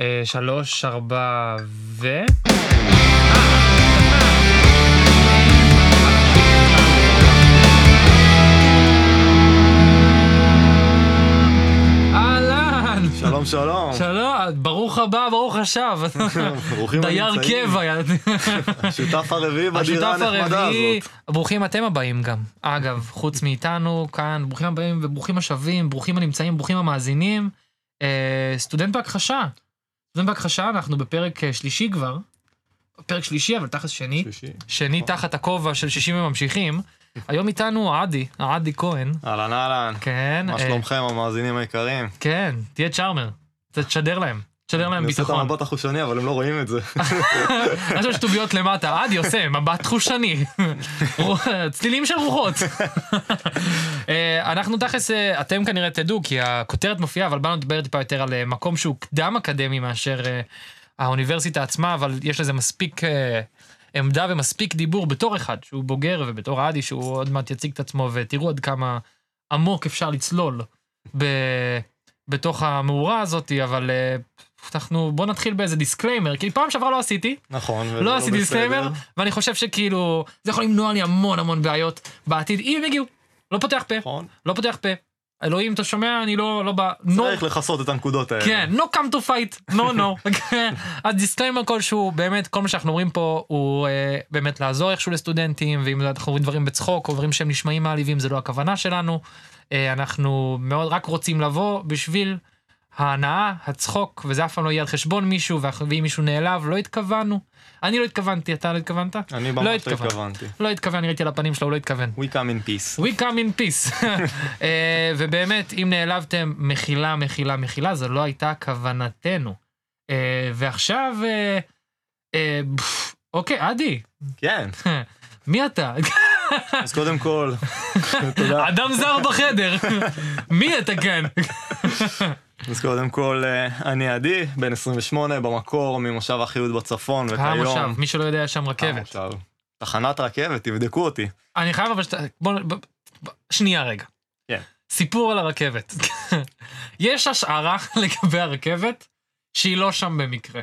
אה, שלוש, ארבע, ו... אהלן! שלום שלום. שלום, ברוך הבא, ברוך השב. ברוכים דייר. קבע. השותף הרביעי בדירה הנחמדה הזאת. ברוכים אתם הבאים גם. אגב, חוץ מאיתנו, כאן, ברוכים הבאים וברוכים השבים, ברוכים הנמצאים, ברוכים המאזינים. אה, סטודנט בהכחשה. סטודנט בהכחשה, אנחנו בפרק אה, שלישי כבר. פרק שלישי, אבל תכלס שני. שלישי. שני תחת הכובע של 60 וממשיכים. היום איתנו עדי, עדי כהן. אהלן אהלן. כן. מה אה, שלומכם המאזינים היקרים? כן, תהיה צ'ארמר. תשדר להם. תשדר להם אני עושה את ביטחון. המבט החושני אבל הם לא רואים את זה. עכשיו שטוביות למטה, עדי עושה מבט חושני, צלילים של רוחות. אה, אנחנו תכלס, אה, אתם כנראה תדעו, כי הכותרת מופיעה, אבל באנו לדבר טיפה יותר על אה, מקום שהוא קדם אקדמי מאשר האוניברסיטה עצמה, אבל יש לזה מספיק עמדה ומספיק דיבור בתור אחד שהוא בוגר, ובתור עדי שהוא עוד מעט יציג את עצמו, ותראו עד כמה עמוק אפשר לצלול. בתוך המאורה הזאת, אבל אנחנו, בוא נתחיל באיזה disclaimer, כי פעם שעברה לא עשיתי, נכון. וזה לא עשיתי. disclaimer, ואני חושב שכאילו, זה יכול למנוע לי המון המון בעיות בעתיד, אם הם יגיעו, לא פותח פה, נכון. לא פותח פה. אלוהים, אתה שומע? אני לא, לא בא, no, צריך לכסות את הנקודות האלה. כן, no come to fight, no no. אז disclaimer כלשהו, באמת, כל מה שאנחנו אומרים פה הוא אה, באמת לעזור איכשהו לסטודנטים, ואם אנחנו אומרים דברים בצחוק, או דברים שהם נשמעים מעליבים, זה לא הכוונה שלנו. אה, אנחנו מאוד רק רוצים לבוא בשביל ההנאה, הצחוק, וזה אף פעם לא יהיה על חשבון מישהו, ואם מישהו נעלב, לא התכוונו. אני לא התכוונתי, אתה לא התכוונת? אני ממש לא. התכוונתי. לא התכוון, אני ראיתי על הפנים שלו, הוא לא התכוון. We come in peace. We come in peace. אה, ובאמת, אם נעלבתם, מחילה, מחילה, מחילה, זו לא הייתה כוונתנו. אה, ועכשיו, אה, אוקיי, עדי, כן. מי אתה? אז קודם כל, תודה. אדם זר בחדר. מי אתה כאן? אז קודם כל, אה, אני עדי, בן 28, במקור, ממושב אחיהוד בצפון, וכיום... המושב, מי שלא יודע, יש שם רכבת. המושב. תחנת רכבת, תבדקו אותי. אני חייב אבל שאתה... בוא... שנייה רגע. כן. סיפור על הרכבת. יש השערה לגבי הרכבת שהיא לא שם במקרה.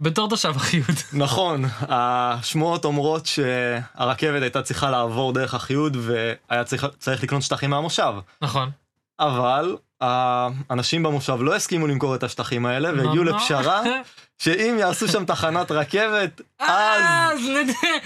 בתור תושב אחיוד. נכון, השמועות אומרות שהרכבת הייתה צריכה לעבור דרך אחיהוד והיה צריך, צריך לקנות שטחים מהמושב. נכון. אבל האנשים במושב לא הסכימו למכור את השטחים האלה והגיעו. לפשרה שאם יעשו שם תחנת רכבת, אז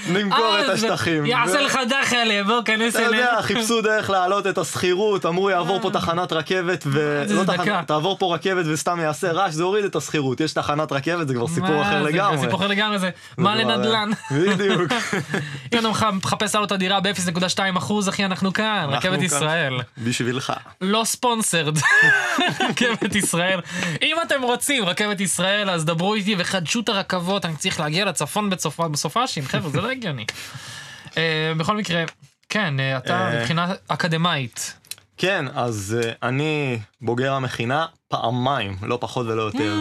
נמכור את השטחים. יעשה לך דחלה, בוא כנס אתה יודע. חיפשו דרך להעלות את השכירות, אמרו יעבור פה תחנת רכבת זה ולא דקה. תחנת, תעבור פה רכבת וסתם יעשה רעש, זה הוריד את השכירות, יש תחנת רכבת, זה כבר סיפור אחר לגמרי. סיפור אחר לגמרי זה. מה לנדל"ן? בדיוק. אם אתה מח- מחפש לעלות את הדירה ב-0.2 אחוז, אחי, אנחנו כאן, רכבת. ישראל. בשבילך. לא ספונסרד, רכבת ישראל. אם אתם רוצים רכבת ישראל, אז דברו איתי וחדשו את הרכבות, אני צריך להגיע לצפון בצופ- בסופ"שים, חבר'ה, זה לא הגיוני. אה, בכל מקרה, כן, אה, אתה אה. מבחינה אקדמאית. כן, אז uh, אני בוגר המכינה פעמיים, לא פחות ולא יותר.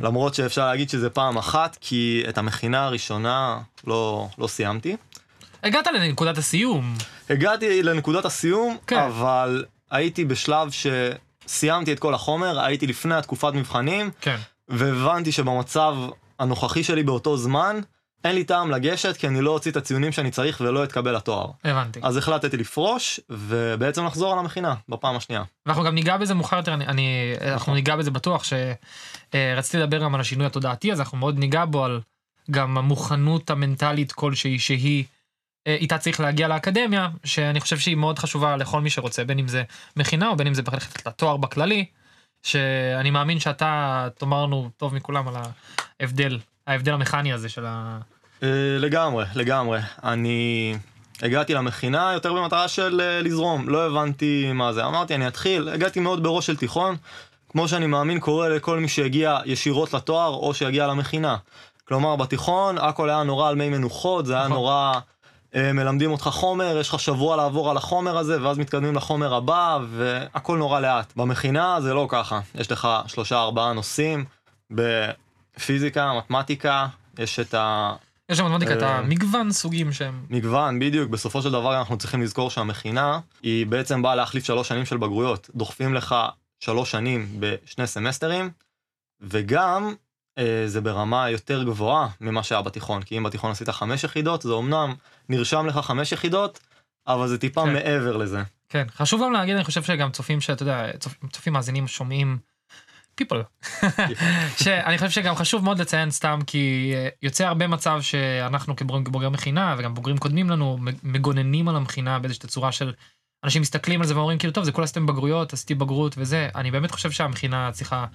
למרות שאפשר להגיד שזה פעם אחת, כי את המכינה הראשונה לא, לא סיימתי. הגעת לנקודת הסיום. הגעתי לנקודת הסיום, כן. אבל הייתי בשלב שסיימתי את כל החומר, הייתי לפני התקופת מבחנים, כן. והבנתי שבמצב הנוכחי שלי באותו זמן, אין לי טעם לגשת, כי אני לא אוציא את הציונים שאני צריך ולא אתקבל לתואר. הבנתי. אז החלטתי לפרוש, ובעצם לחזור על המכינה, בפעם השנייה. ואנחנו גם ניגע בזה מאוחר יותר, אני, אני, אנחנו ניגע בזה בטוח, שרציתי לדבר גם על השינוי התודעתי, אז אנחנו מאוד ניגע בו על גם המוכנות המנטלית כלשהי שהיא, אה, איתה צריך להגיע לאקדמיה, שאני חושב שהיא מאוד חשובה לכל מי שרוצה, בין אם זה מכינה או בין אם זה ללכת לתואר בכללי, שאני מאמין שאתה תאמר לנו טוב מכולם על ההבדל, ההבדל המכני הזה של ה... אה, לגמרי, לגמרי. אני הגעתי למכינה יותר במטרה של אה, לזרום, לא הבנתי מה זה. אמרתי, אני אתחיל, הגעתי מאוד בראש של תיכון, כמו שאני מאמין קורה לכל מי שהגיע ישירות לתואר או שהגיע למכינה. כלומר, בתיכון הכל היה נורא על מי מנוחות, זה היה נכון. נורא... אה, מלמדים אותך חומר, יש לך שבוע לעבור על החומר הזה, ואז מתקדמים לחומר הבא, והכל נורא לאט. במכינה זה לא ככה, יש לך שלושה ארבעה נושאים, בפיזיקה, מתמטיקה, יש את ה... יש שם מתמטיקה את אה. המגוון סוגים שהם... מגוון, בדיוק. בסופו של דבר אנחנו צריכים לזכור שהמכינה היא בעצם באה להחליף שלוש שנים של בגרויות. דוחפים לך שלוש שנים בשני סמסטרים, וגם אה, זה ברמה יותר גבוהה ממה שהיה בתיכון, כי אם בתיכון עשית חמש יחידות, זה אמנם נרשם לך חמש יחידות, אבל זה טיפה כן. מעבר לזה. כן, חשוב גם להגיד, אני חושב שגם צופים שאתה יודע, צופ, צופים מאזינים שומעים people. שאני חושב שגם חשוב מאוד לציין סתם כי אה, יוצא הרבה מצב שאנחנו כבוגרים כבוגרי מכינה וגם בוגרים קודמים לנו מגוננים על המכינה באיזושהי צורה של אנשים מסתכלים על זה ואומרים כאילו טוב זה כולה עשיתם בגרויות עשיתי בגרות וזה אני באמת חושב שהמכינה צריכה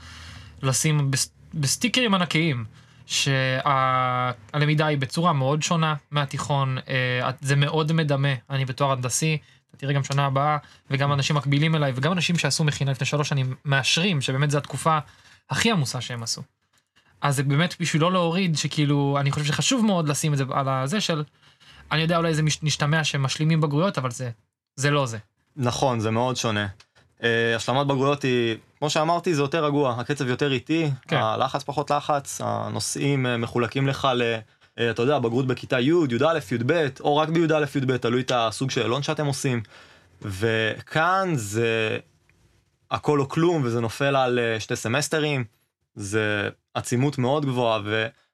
לשים בס, בסטיקרים ענקיים שהלמידה היא בצורה מאוד שונה מהתיכון אה, זה מאוד מדמה אני בתואר הנדסי אתה תראה גם שנה הבאה וגם אנשים מקבילים אליי וגם אנשים שעשו מכינה לפני שלוש שנים מאשרים שבאמת זו התקופה הכי עמוסה שהם עשו. אז זה באמת בשביל לא להוריד שכאילו אני חושב שחשוב מאוד לשים את זה על הזה של אני יודע אולי זה מש- משתמע שהם משלימים בגרויות אבל זה זה לא זה. נכון, זה מאוד שונה. Uh, השלמת בגרויות היא, כמו שאמרתי, זה יותר רגוע, הקצב יותר איטי, כן. הלחץ פחות לחץ, הנושאים uh, מחולקים לך ל... uh, אתה יודע, בגרות בכיתה י', י"א, י"ב, או רק בי"א, י"ב, תלוי את הסוג שאלון שאתם עושים. וכאן זה הכל או כלום, וזה נופל על uh, שתי סמסטרים, זה עצימות מאוד גבוהה,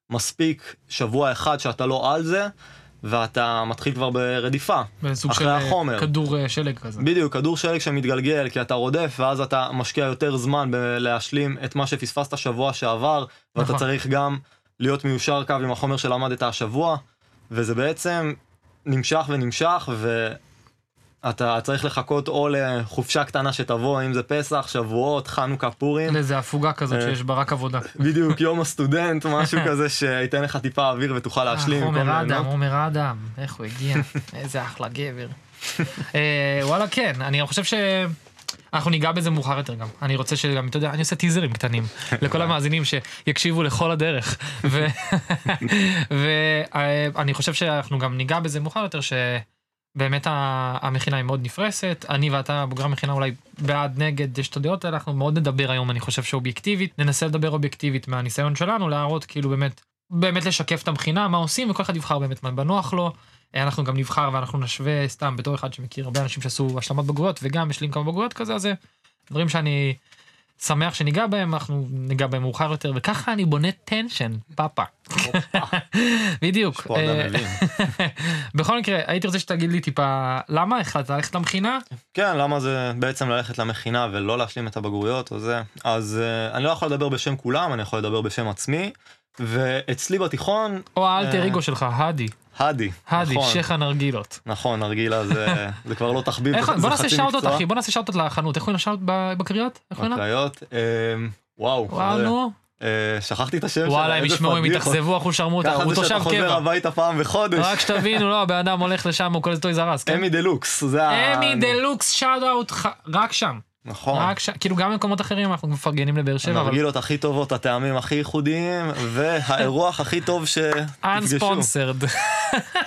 ומספיק שבוע אחד שאתה לא על זה, ואתה מתחיל כבר ברדיפה. בסוג אחרי של אה, החומר. כדור אה, שלג כזה. בדיוק, כדור שלג שמתגלגל כי אתה רודף ואז אתה משקיע יותר זמן בלהשלים את מה שפספסת שבוע שעבר ואתה נכון. צריך גם להיות מיושר קו עם החומר שלמדת השבוע וזה בעצם נמשך ונמשך ואתה צריך לחכות או לחופשה קטנה שתבוא אם זה פסח, שבועות, חנוכה, פורים איזה הפוגה כזאת אה. שיש בה רק עבודה. בדיוק יום הסטודנט משהו כזה שייתן לך טיפה אוויר ותוכל להשלים. אה, במקום עומר. אדם, עומר אדם, איך הוא הגיע, איזה אחלה גבר. אה, וואלה כן, אני חושב ש... אנחנו ניגע בזה מאוחר יותר גם. אני רוצה שגם, אתה יודע, אני עושה טיזרים קטנים לכל המאזינים שיקשיבו לכל הדרך. ואני חושב שאנחנו גם ניגע בזה מאוחר יותר, שבאמת ה- המכינה היא מאוד נפרסת. אני ואתה, בוגרי המכינה, אולי בעד, נגד, יש את הדעות האלה, אנחנו מאוד נדבר היום, אני חושב שאובייקטיבית. ננסה לדבר אובייקטיבית מהניסיון שלנו, להראות כאילו באמת, באמת לשקף את המכינה, מה עושים, וכל אחד יבחר באמת מה בנוח לו. אה, אנחנו גם נבחר ואנחנו נשווה סתם בתור אחד שמכיר הרבה אנשים שעשו השלמת בגרויות וגם השלים כמה בגרויות כזה, אז זה דברים שאני שמח שניגע בהם, אנחנו ניגע בהם מאוחר יותר, וככה אני בונה טנשן, פאפה. בדיוק. אה. בכל מקרה, הייתי רוצה שתגיד לי טיפה, למה החלטת ללכת למכינה? כן, למה זה בעצם ללכת למכינה ולא להשלים את הבגרויות או זה? אז uh, אני לא יכול לדבר בשם כולם, אני יכול לדבר בשם עצמי. ואצלי בתיכון, או האלטר אה, אגו שלך, האדי, האדי. האדי, נכון, שייח הנרגילות. נכון, נרגילה זה, זה כבר לא תחביב, איך- זה בוא נעשה שאוטות. אחי, בוא נעשה שאוטות לחנות, איך קוראים לשאוט בקריות? בקריות, וואו, וואו נו. אה, שכחתי את השם שלה, וואלה הם ישמעו, הם. יתאכזבו אחוז שרמוטה, ככה הוא זה שאתה תושב חוזר קבע. הביתה פעם בחודש. רק שתבינו, לא, הבן אדם הולך לשם, הוא קולט טויז ארס, כן? אמי דה לוקס, זה ה... אמי דלוקס שאוט אאוט, רק שם. נכון. רק שם, כאילו גם במקומות אחרים אנחנו מפרגנים לבאר שבע, אבל הנרגילות הכי טובות, הטעמים הכי ייחודיים, והאירוח הכי טוב שתפגשו. unsponsored.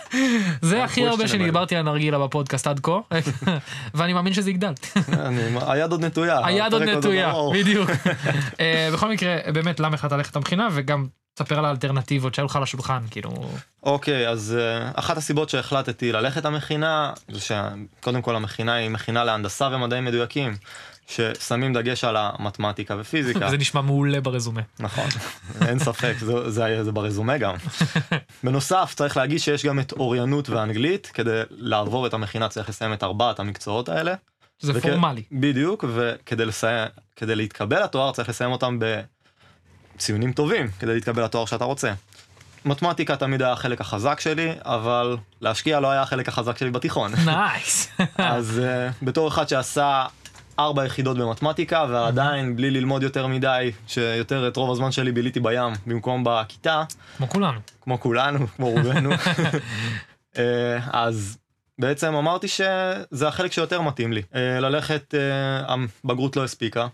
זה הכי הרבה. דיברתי על נרגילה בפודקאסט עד כה, ואני מאמין שזה יגדל. אני- היד עוד נטויה. היד עוד נטויה. בדיוק. אה, בכל מקרה, באמת, למה החלטת ללכת למכינה, וגם תספר על האלטרנטיבות שהיו לך על השולחן, כאילו, אוקיי, אז uh, אחת הסיבות שהחלטתי ללכת למכינה, זה שקודם כל המכינה היא מכינה להנדסה ומדעים מדויקים, ששמים דגש על המתמטיקה ופיזיקה. וזה נשמע מעולה ברזומה. נכון, אין ספק, זה, זה, זה ברזומה גם. בנוסף, צריך להגיד שיש גם את אוריינות ואנגלית, כדי לעבור את המכינה צריך לסיים את ארבעת המקצועות האלה. שזה וכ- פורמלי. בדיוק, וכדי לסיים, כדי להתקבל לתואר צריך לסיים אותם בציונים טובים, כדי להתקבל לתואר שאתה רוצה. מתמטיקה תמיד היה החלק החזק שלי, אבל להשקיע לא היה החלק החזק שלי בתיכון. נייס. אז uh, בתור אחד שעשה ארבע יחידות במתמטיקה, ועדיין בלי ללמוד יותר מדי, שיותר את רוב הזמן שלי ביליתי בים במקום בכיתה, כמו כולנו. כמו כולנו, כמו רובנו, אה, אז בעצם אמרתי שזה החלק שיותר מתאים לי. אה, ללכת, אה, הבגרות לא הספיקה,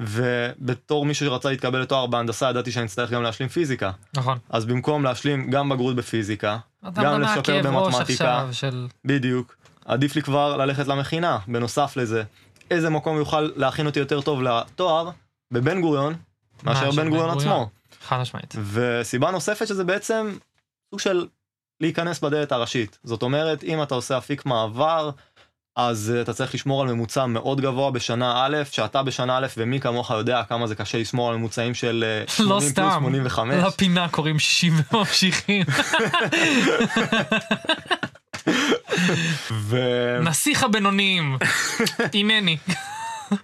ובתור מישהו שרצה להתקבל לתואר בהנדסה ידעתי שאני אצטרך גם להשלים פיזיקה. נכון. אז במקום להשלים גם בגרות בפיזיקה, גם לשפר במתמטיקה, של... בדיוק, עדיף לי כבר ללכת למכינה. בנוסף לזה, איזה מקום יוכל להכין אותי יותר טוב לתואר בבן גוריון, מאשר מאשר בן גוריון עצמו. חד משמעית. וסיבה נוספת שזה בעצם סוג של להיכנס בדלת הראשית. זאת אומרת, אם אתה עושה אפיק מעבר, אז אה, אתה צריך לשמור על ממוצע מאוד גבוה בשנה א', שאתה בשנה א', ומי כמוך יודע כמה זה קשה לשמור על ממוצעים של אה, 80 לא פלוס סתם, 85. לפינה קוראים 60 וממשיכים. נסיך הבינוניים, הנני.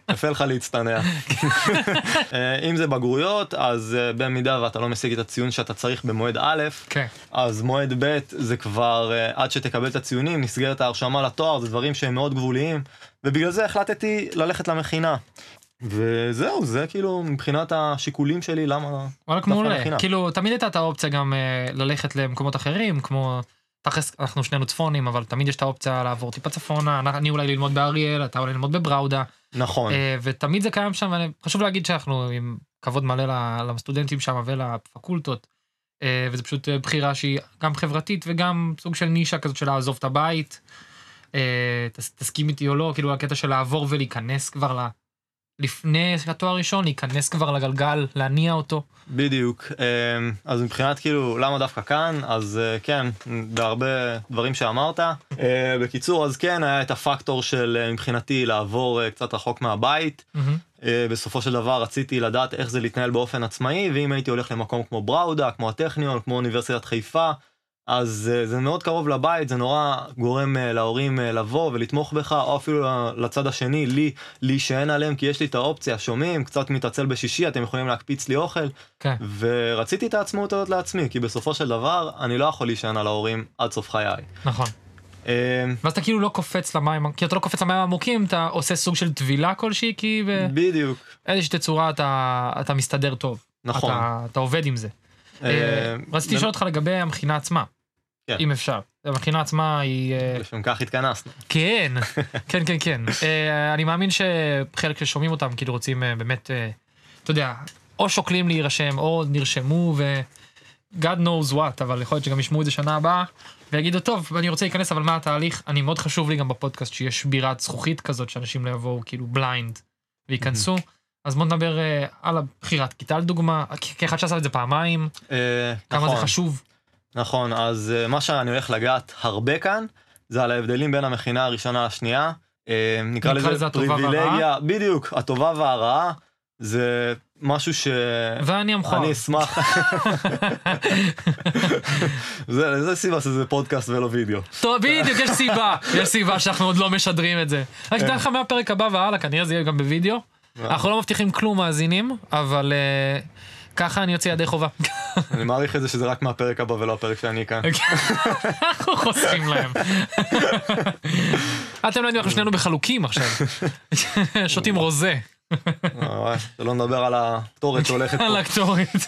ויפה לך להצטנע. אה, אם זה בגרויות, אז אה, במידה ואתה לא משיג את הציון שאתה צריך במועד א', כן, אז מועד ב' זה כבר אה, עד שתקבל את הציונים, נסגרת ההרשמה לתואר, זה דברים שהם מאוד גבוליים, ובגלל זה החלטתי ללכת למכינה. וזהו, זה כאילו מבחינת השיקולים שלי, למה... וואלה דווקא מעולה. כאילו, תמיד הייתה את האופציה גם ללכת למקומות אחרים, כמו... תכלס, אנחנו שנינו צפונים, אבל תמיד יש את האופציה לעבור טיפה צפונה, אני אולי ללמוד באריאל, אתה אולי ללמוד בבראודה, נכון, אה, ותמיד זה קיים שם, וחשוב להגיד שאנחנו עם כבוד מלא לסטודנטים שם ולפקולטות, אה, וזה פשוט אה, בחירה שהיא גם חברתית וגם סוג של נישה כזאת של לעזוב את הבית. תס, תסכים איתי או לא, כאילו הקטע של לעבור ולהיכנס כבר. לפני התואר הראשון, להיכנס כבר לגלגל, להניע אותו. בדיוק. אה, אז מבחינת כאילו, למה דווקא כאן? אז אה, כן, בהרבה דברים שאמרת. אה, בקיצור, אז כן, היה את הפקטור של אה, מבחינתי לעבור קצת רחוק מהבית. אה, בסופו של דבר רציתי לדעת איך זה להתנהל באופן עצמאי, ואם הייתי הולך למקום כמו בראודה, כמו הטכניון, כמו אוניברסיטת חיפה, אז אה, זה מאוד קרוב לבית, זה נורא גורם אה, להורים אה, לבוא ולתמוך בך, או אפילו לצד השני, לי, להישען עליהם, כי יש לי את האופציה, שומעים, קצת מתעצל בשישי, אתם יכולים להקפיץ לי אוכל, כן. ורציתי את העצמאות הזאת לעצמי, כי בסופו של דבר, אני לא יכול להישען על ההורים עד סוף חיי. נכון. ואז אתה כאילו לא קופץ למים, כי אתה לא קופץ למים העמוקים, אתה עושה סוג של טבילה כלשהי, כי בדיוק, באיזושהי תצורה אתה, אתה מסתדר טוב. נכון. אתה, אתה עובד עם זה. אה, אה, רציתי לשאול אותך לגבי המכינה עצמה. כן. אם אפשר. המכינה עצמה היא... אה, לשם כך התכנסנו. כן, כן, כן, כן. אני מאמין שחלק ששומעים אותם כאילו רוצים באמת, אתה יודע, או שוקלים להירשם, או נרשמו ו... God knows what, אבל יכול להיות שגם ישמעו את זה שנה הבאה, ויגידו, טוב, אני רוצה להיכנס, אבל מה התהליך? אני מאוד חשוב לי גם בפודקאסט שיש שבירת זכוכית כזאת, שאנשים לא יבואו כאילו בליינד וייכנסו. אז בוא נדבר אה, על הבחירת כיתה לדוגמה, כאחד שעשה את זה פעמיים, אה, כמה זה נכון. חשוב. נכון, אז אה, מה שאני הולך לגעת הרבה כאן, זה על ההבדלים בין המכינה הראשונה לשנייה. אה, נקרא לזה פריבילגיה, בדיוק, הטובה והרעה, זה משהו ש... ואני המכוער. אני אשמח. זה, זה סיבה שזה פודקאסט ולא וידאו. טוב, בדיוק, יש סיבה, יש סיבה שאנחנו עוד לא משדרים את זה. רק תדע לך מהפרק הבא והלאה, כנראה זה יהיה גם בווידאו. אנחנו לא מבטיחים כלום מאזינים, אבל אה, ככה אני יוצא ידי חובה. אני מעריך את זה שזה רק מהפרק הבא ולא הפרק שאני כאן. אנחנו חוסכים להם. אתם לא יודעים, אנחנו שנינו בחלוקים עכשיו. שותים רוזה אה, שלא נדבר על התורת שהולכת על פה. הקטורית.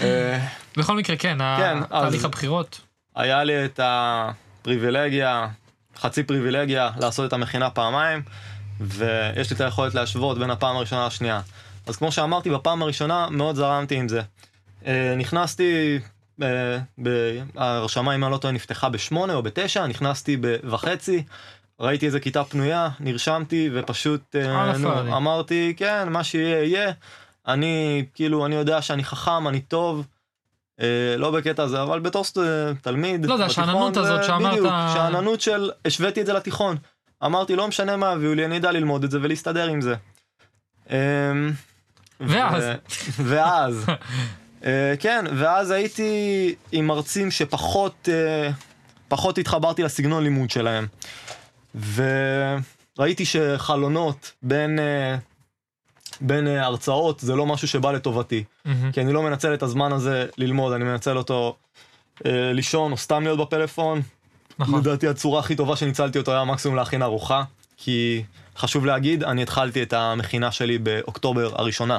אה, בכל מקרה, כן, כן, תהליך הבחירות. היה לי את הפריבילגיה, חצי פריבילגיה, לעשות את המכינה פעמיים, ויש לי את היכולת להשוות בין הפעם הראשונה לשנייה. אז כמו שאמרתי, בפעם הראשונה מאוד זרמתי עם זה. אה, נכנסתי, אה, ב- ההרשמה, אם אני לא טועה, נפתחה בשמונה או בתשע, נכנסתי בחצי, ראיתי איזה כיתה פנויה, נרשמתי, ופשוט אה, על נו. אמרתי, כן, מה שיהיה, יהיה. אני, כאילו, אני יודע שאני חכם, אני טוב. אה, לא בקטע הזה, אבל בתור סט- תלמיד, לא, זה השאננות הזאת זה שאמרת- בדיוק, שאננות של, השוויתי את זה לתיכון. אמרתי, לא משנה מה הביאו לי, אני אדע ללמוד את זה ולהסתדר עם זה. אמ, ואז? ואז. אה, כן, ואז הייתי עם מרצים שפחות אה, פחות התחברתי לסגנון לימוד שלהם. וראיתי שחלונות בין, אה, בין אה, הרצאות זה לא משהו שבא לטובתי. מהמם. כי אני לא מנצל את הזמן הזה ללמוד, אני מנצל אותו אה, לישון או סתם להיות בפלאפון. נכון. לדעתי הצורה הכי טובה שניצלתי אותו היה מקסימום להכין ארוחה, כי חשוב להגיד, אני התחלתי את המכינה שלי באוקטובר הראשונה.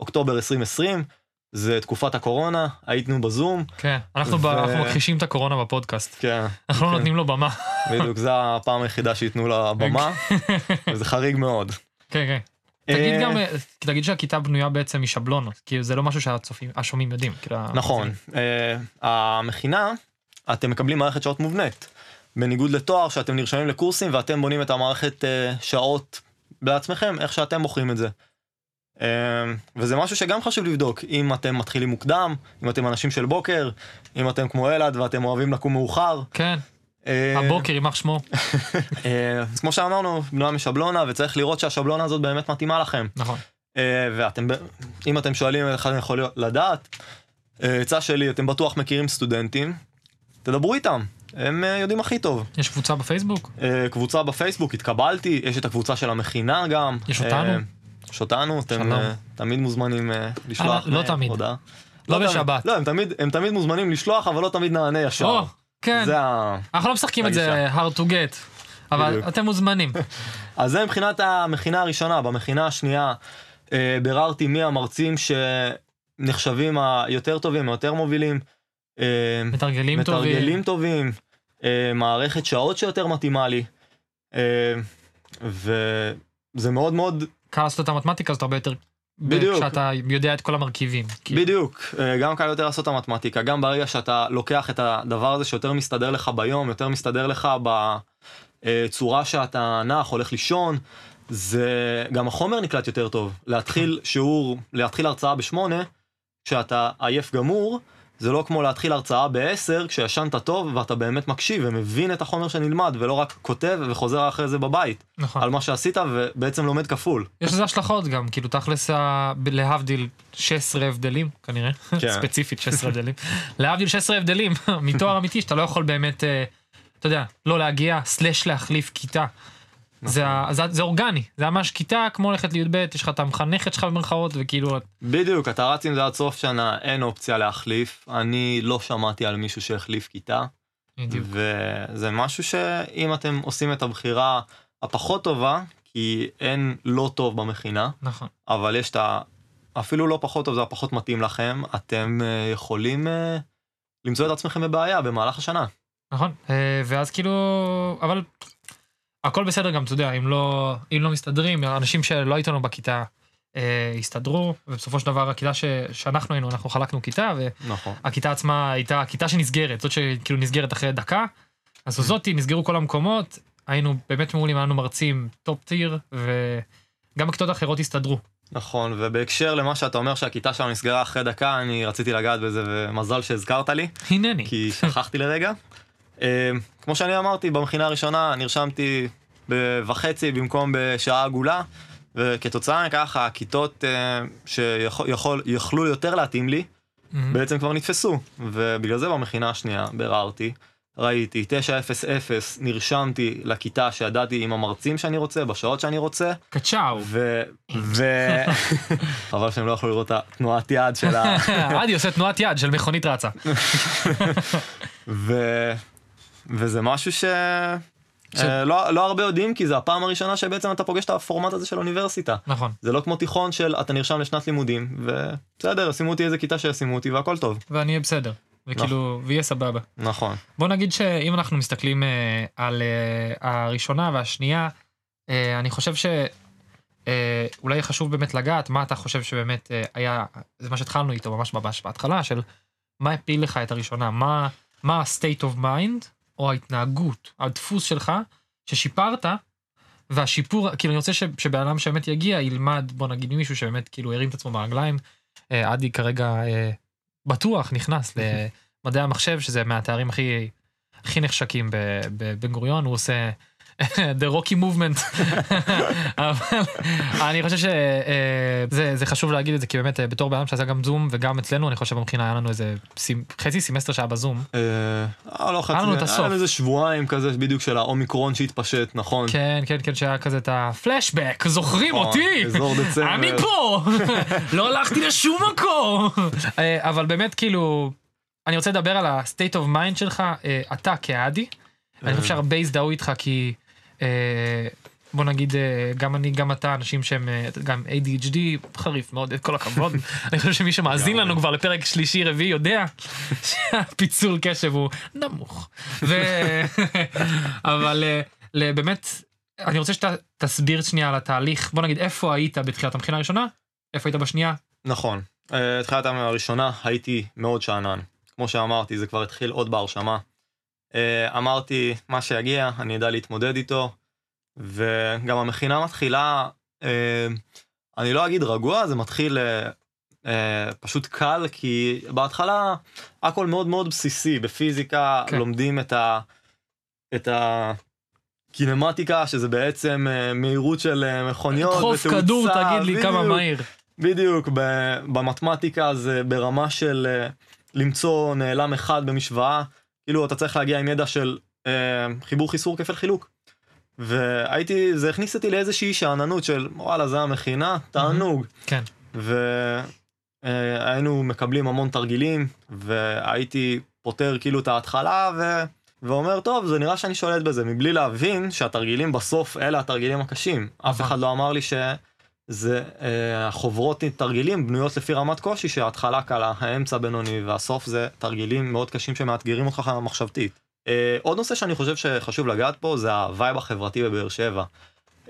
אוקטובר 2020, זה תקופת הקורונה, היינו בזום, כן, אנחנו ב- ו- אנחנו מכחישים את הקורונה בפודקאסט. כן, אנחנו לא כן. נותנים לו במה. בדיוק, זו הפעם היחידה שייתנו לה במה, וזה חריג מאוד. כן, כן. תגיד אה, גם, אה, תגיד שהכיתה בנויה בעצם משבלונות, כי זה לא משהו שהצופים, השומעים יודעים. כאילו, נכון. אה, המכינה, אתם מקבלים מערכת שעות מובנית. בניגוד לתואר שאתם נרשמים לקורסים ואתם בונים את המערכת אה, שעות בעצמכם, איך שאתם בוחרים את זה. אה, וזה משהו שגם חשוב לבדוק, אם אתם מתחילים מוקדם, אם אתם אנשים של בוקר, אם אתם כמו אלעד ואתם אוהבים לקום מאוחר. כן, אה, הבוקר, יימח שמו. אה, אז כמו שאמרנו, בנויה משבלונה, וצריך לראות שהשבלונה הזאת באמת מתאימה לכם. נכון. אה, ואתם, אם אתם שואלים איך אני יכול לדעת, אה, עצה שלי, אתם בטוח מכירים סטודנטים, תדברו איתם, הם אה, יודעים הכי טוב. יש קבוצה בפייסבוק? אה, קבוצה בפייסבוק, התקבלתי, יש את הקבוצה של המכינה גם. יש אה, אותנו? יש אותנו, אתם. אה, תמיד מוזמנים אה, לשלוח אה, לא אה, תמיד. הודעה. לא. בשבת. לא, הם תמיד, מוזמנים לשלוח, אבל לא תמיד נענה ישר. כן. זה ה... אנחנו לא משחקים את זה hard to get, אבל. אתם מוזמנים. אז זה מבחינת המכינה הראשונה. במכינה השנייה אה, ביררתי מי המרצים שנחשבים היותר טובים, היותר מובילים. אה, מתרגלים טובים. מתרגלים טובים, אה, מערכת שעות שיותר מתאימה לי. אה, וזה מאוד מאוד, לעשות את המתמטיקה הזאת הרבה יותר. בדיוק. כשאתה יודע את כל המרכיבים. כאילו. בדיוק, גם קל יותר לעשות את המתמטיקה, גם ברגע שאתה לוקח את הדבר הזה שיותר מסתדר לך ביום, יותר מסתדר לך בצורה שאתה נח, הולך לישון, זה גם החומר נקלט יותר טוב. להתחיל שיעור, להתחיל הרצאה בשמונה, כשאתה עייף גמור, זה לא כמו להתחיל הרצאה בעשר, כשישנת טוב ואתה באמת מקשיב ומבין את החומר שנלמד, ולא רק כותב וחוזר אחרי זה בבית, נכון. על מה שעשית ובעצם לומד כפול. יש לזה השלכות גם, כאילו תכלס להבדיל 16 הבדלים כנראה, כן. ספציפית 16 הבדלים, להבדיל 16 הבדלים מתואר אמיתי שאתה לא יכול באמת, אה, אתה יודע, לא להגיע, סלאש להחליף כיתה. זה, ה- זה, זה אורגני, זה ממש כיתה כמו ללכת לי"ב, יש לך את המחנכת שלך במרכאות וכאילו, בדיוק, אתה רץ עם זה עד סוף שנה, אין אופציה להחליף. אני לא שמעתי על מישהו שהחליף כיתה, בדיוק. וזה משהו שאם אתם עושים את הבחירה הפחות טובה, כי אין לא טוב במכינה, נכון. אבל יש את ה... אפילו לא פחות טוב, זה הפחות מתאים לכם, אתם אה, יכולים אה, למצוא את עצמכם בבעיה במהלך השנה. נכון, אה, ואז כאילו, אבל הכל בסדר גם, אתה יודע, אם לא, אם לא מסתדרים, אנשים שלא היית לנו בכיתה אה, הסתדרו, ובסופו של דבר הכיתה ש, שאנחנו היינו, אנחנו חלקנו כיתה, נכון. והכיתה עצמה הייתה כיתה שנסגרת, זאת שכאילו נסגרת אחרי דקה, אז זאתי, נסגרו כל המקומות, היינו באמת מעולים, היה לנו מרצים top tier, וגם הכיתות האחרות הסתדרו. נכון, ובהקשר למה שאתה אומר שהכיתה שלנו נסגרה אחרי דקה, אני רציתי לגעת בזה, ומזל שהזכרת לי. הנני. כי שכחתי לרגע. אה, כמו שאני אמרתי, במכינה הראשונה נרשמתי בחצי במקום בשעה עגולה, וכתוצאה מכך הכיתות אה, שיכלו יותר להתאים לי. בעצם כבר נתפסו. ובגלל זה במכינה השנייה ביררתי, ראיתי 900, נרשמתי לכיתה שידעתי עם המרצים שאני רוצה, בשעות שאני רוצה, קצ'או. ו... ו... חבל שהם לא יכלו לראות את התנועת יד של ה... עדי עושה תנועת יד של מכונית רצה. ו... וזה משהו ש... ש- אה, לא, לא הרבה יודעים כי זה הפעם הראשונה שבעצם אתה פוגש את הפורמט הזה של אוניברסיטה. נכון. זה לא כמו תיכון של אתה נרשם לשנת לימודים ובסדר ישימו אותי איזה כיתה שישימו אותי והכל טוב. ואני אהיה בסדר. וכאילו, ויהיה סבבה. נכון. בוא נגיד שאם אנחנו מסתכלים אה, על אה, הראשונה והשנייה, אה, אני חושב ש... אה, חשוב באמת לגעת מה אתה חושב שבאמת אה, היה, זה מה שהתחלנו איתו ממש ממש בהתחלה, של מה הפיל לך את הראשונה, מה, מה ה-state of mind, או ההתנהגות, הדפוס שלך, ששיפרת, והשיפור, כאילו אני רוצה שבן אדם שבאמת יגיע, ילמד, בוא נגיד מישהו שבאמת כאילו הרים את עצמו ברגליים, אה, עדי כרגע אה, בטוח נכנס למדעי המחשב, שזה מהתארים הכי, הכי נחשקים בבן גוריון, הוא עושה the rocky movement. אבל אני חושב שזה זה חשוב להגיד את זה, כי באמת אה, בתור בן אדם שעשה גם זום וגם אצלנו, אני חושב במכינה היה לנו איזה חצי סמסטר שהיה בזום. אה, אה, לא חצי, היה לנו את היה הסוף. לנו איזה שבועיים כזה בדיוק של האומיקרון שהתפשט, נכון? כן, כן, כן, שהיה כזה את הפלשבק, זוכרים נכון, אותי? אזור דצמבר. אני פה! לא הלכתי לשום מקום! אה, אבל באמת, כאילו, אני רוצה לדבר על ה-state of mind שלך, אה, אתה כאדי. אני חושב שהרבה הזדהו איתך כי, אה, בוא נגיד, אה, גם אני, גם אתה, אנשים שהם אה, גם ADHD, חריף מאוד, כל הכבוד. אני חושב שמי שמאזין לנו כבר לפרק שלישי, רביעי, יודע שהפיצול קשב הוא נמוך. ו- אבל אה, באמת, אני רוצה שאתה תסביר שנייה על התהליך, בוא נגיד איפה היית בתחילת המכינה הראשונה, איפה היית בשנייה, נכון. אה, תחילת הימים הראשונה הייתי מאוד שאנן. כמו שאמרתי, זה כבר התחיל עוד בהרשמה. אה, אמרתי, מה שיגיע, אני אדע להתמודד איתו. וגם המכינה מתחילה, אה, אני לא אגיד רגוע, זה מתחיל אה, פשוט קל, כי בהתחלה הכל מאוד מאוד בסיסי. בפיזיקה כן. לומדים את ה... את הקינמטיקה, שזה בעצם מהירות של מכוניות דחוף ותאוצה, כדור, תגיד לי כמה בדיוק. מהיר. בדיוק, במתמטיקה זה ברמה של למצוא נעלם אחד במשוואה, כאילו אתה צריך להגיע עם ידע של אה, חיבור חיסור כפל חילוק. והייתי, זה הכניס אותי לאיזושהי שאננות של וואלה זה המכינה, תענוג. כן. והיינו מקבלים המון תרגילים, והייתי פותר כאילו את ההתחלה ו... ואומר טוב זה נראה שאני שולט בזה מבלי להבין שהתרגילים בסוף אלה התרגילים הקשים אף נכון. אחד לא אמר לי שזה אה, החוברות תרגילים בנויות לפי רמת קושי שההתחלה קלה האמצע בינוני והסוף זה תרגילים מאוד קשים שמאתגרים אותך מחשבתית. אה, עוד נושא שאני חושב שחשוב לגעת פה זה ה vibe החברתי בבאר שבע.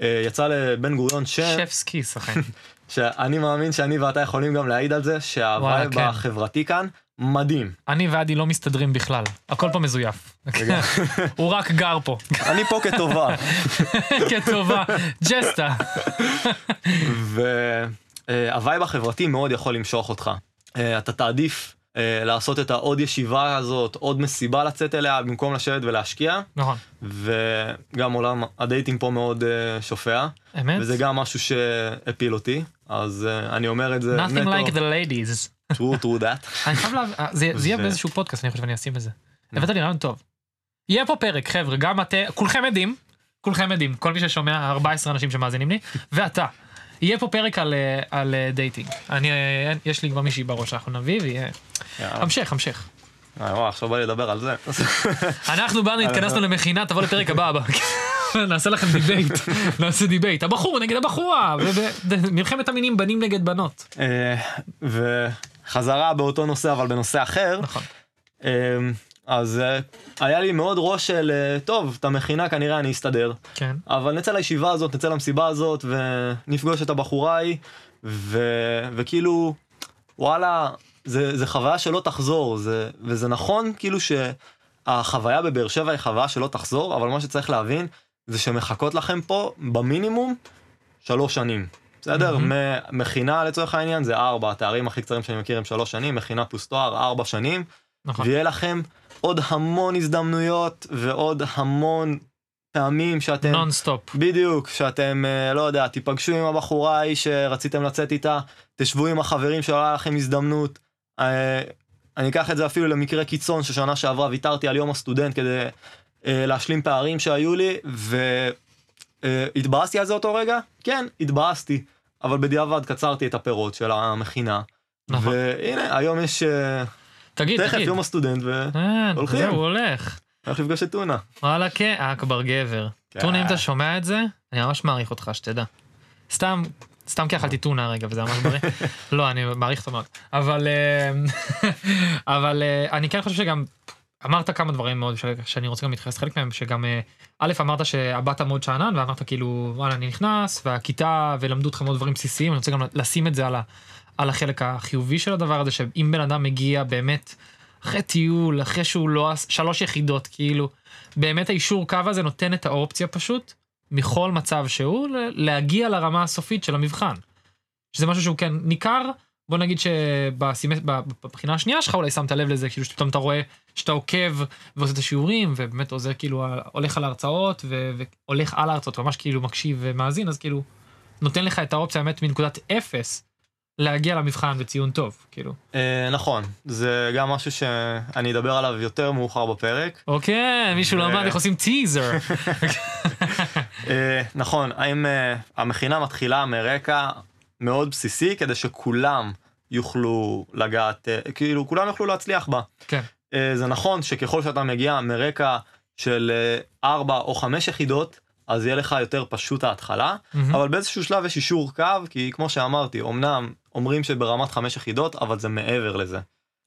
אה, יצא לבן גוריון שם שף סקיס, אכן. שאני מאמין שאני ואתה יכולים גם להעיד על זה שה vibe כן. החברתי כאן מדהים. אני ועדי לא מסתדרים בכלל, הכל פה מזויף. הוא רק גר פה, אני פה כטובה. כטובה. ג'סטה. וה vibe החברתי מאוד יכול למשוך אותך. אה, אתה תעדיף אה, לעשות את העוד ישיבה הזאת, עוד מסיבה לצאת אליה, במקום לשבת ולהשקיע, נכון. וגם עולם ה dating פה מאוד אה, שופע, אמת? וזה גם משהו שהפיל אותי, אז אה, אני אומר את זה Nothing like the ladies. True true that. אני חייב להבין, אה, זה יהיה ו- באיזשהו פודקאסט, אני חושב אני אשים את זה. הבאת לי רעיון טוב. יהיה פה פרק, חבר'ה, גם אתם, כולכם עדים, כולכם עדים, כל מי ששומע, 14 אנשים שמאזינים לי, ואתה. יהיה פה פרק על, אה, על אה, dating. אני, יש לי כבר מישהי בראש שאנחנו נביא, ויהיה... המשך, המשך. וואי, עכשיו בא לי לדבר על זה. אנחנו באנו, התכנסנו למכינה, תבוא לפרק הבא. הבא. נעשה לכם debate, נעשה debate. הבחור נגד הבחורה, ומלחמת המינים בנים נגד בנות. אה, וחזרה באותו נושא אבל בנושא אחר. נכון. אה, אז אה, היה לי מאוד ראש של אה, טוב את המכינה כנראה אני אסתדר כן. אבל נצא לישיבה הזאת נצא למסיבה הזאת ונפגוש את הבחורה ההיא ו... וכאילו וואלה זה, זה חוויה שלא תחזור זה וזה נכון כאילו שהחוויה בבאר שבע היא חוויה שלא תחזור אבל מה שצריך להבין זה שמחכות לכם פה במינימום שלוש שנים. בסדר? מ- מכינה לצורך העניין זה ארבע, התארים הכי קצרים שאני מכיר הם שלוש שנים, מכינה פלוס תואר ארבע שנים, נכון. ויהיה לכם עוד המון הזדמנויות ועוד המון פעמים שאתם, non stop. בדיוק, שאתם, אה, לא יודע, תיפגשו עם הבחורה ההיא שרציתם לצאת איתה, תשבו עם החברים שלא היה לכם הזדמנות. אה, אני אקח את זה אפילו למקרה קיצון ששנה שעברה ויתרתי על יום הסטודנט כדי אה, להשלים פערים שהיו לי, והתבאסתי על זה אותו רגע? כן, התבאסתי, אבל בדיעבד קצרתי את הפירות של המכינה. נכון. והנה, היום יש אה, תגיד, תכף תגיד. יום הסטודנט והולך אה, הולכים. זהו, הוא הולך. לפגוש את טונה. וואלה כן, אכבר גבר. כן. טונה אם אתה שומע את זה, אני ממש מעריך אותך שתדע. סתם, סתם כי אכלתי טונה הרגע וזה ממש בריא. לא, אני מעריך אותו מאוד. אבל, אה, אבל אה, אני כן חושב שגם, אמרת כמה דברים מאוד ש- שאני רוצה גם להתייחס חלק מהם, שגם, אה, א', אמרת שהבת מאוד שאנן, ואמרת כאילו, וואלה, אני נכנס, והכיתה, ולמדו אותך מאוד דברים בסיסיים, אני רוצה גם לשים את זה על, ה, על החלק החיובי של הדבר הזה, שאם בן אדם מגיע באמת, אחרי טיול, אחרי שהוא לא, שלוש יחידות, כאילו, באמת האישור קו הזה נותן את האופציה פשוט, מכל מצב שהוא, להגיע לרמה הסופית של המבחן. שזה משהו שהוא כן ניכר, בוא נגיד שבבחינה השנייה שלך אולי שמת לב לזה, כאילו שפתאום אתה רואה שאתה עוקב ועושה את השיעורים, ובאמת עוזר כאילו, הולך על ההרצאות, ו- והולך על ההרצאות, ממש כאילו מקשיב ומאזין, אז כאילו, נותן לך את האופציה באמת מנקודת אפס, להגיע למבחן וציון טוב, כאילו. אה, נכון, זה גם משהו שאני אדבר עליו יותר מאוחר בפרק. אוקיי, מישהו למד איך עושים טיזר. אה, נכון, האם אה, המכינה מתחילה מרקע מאוד בסיסי כדי שכולם יוכלו לגעת, כאילו כולם יוכלו להצליח בה. כן. אה, זה נכון שככל שאתה מגיע מרקע של אה, ארבע או חמש יחידות, אז יהיה לך יותר פשוט ההתחלה, מהמם. אבל באיזשהו שלב יש אישור קו, כי כמו שאמרתי, אמנם אומרים שברמת חמש יחידות, אבל זה מעבר לזה.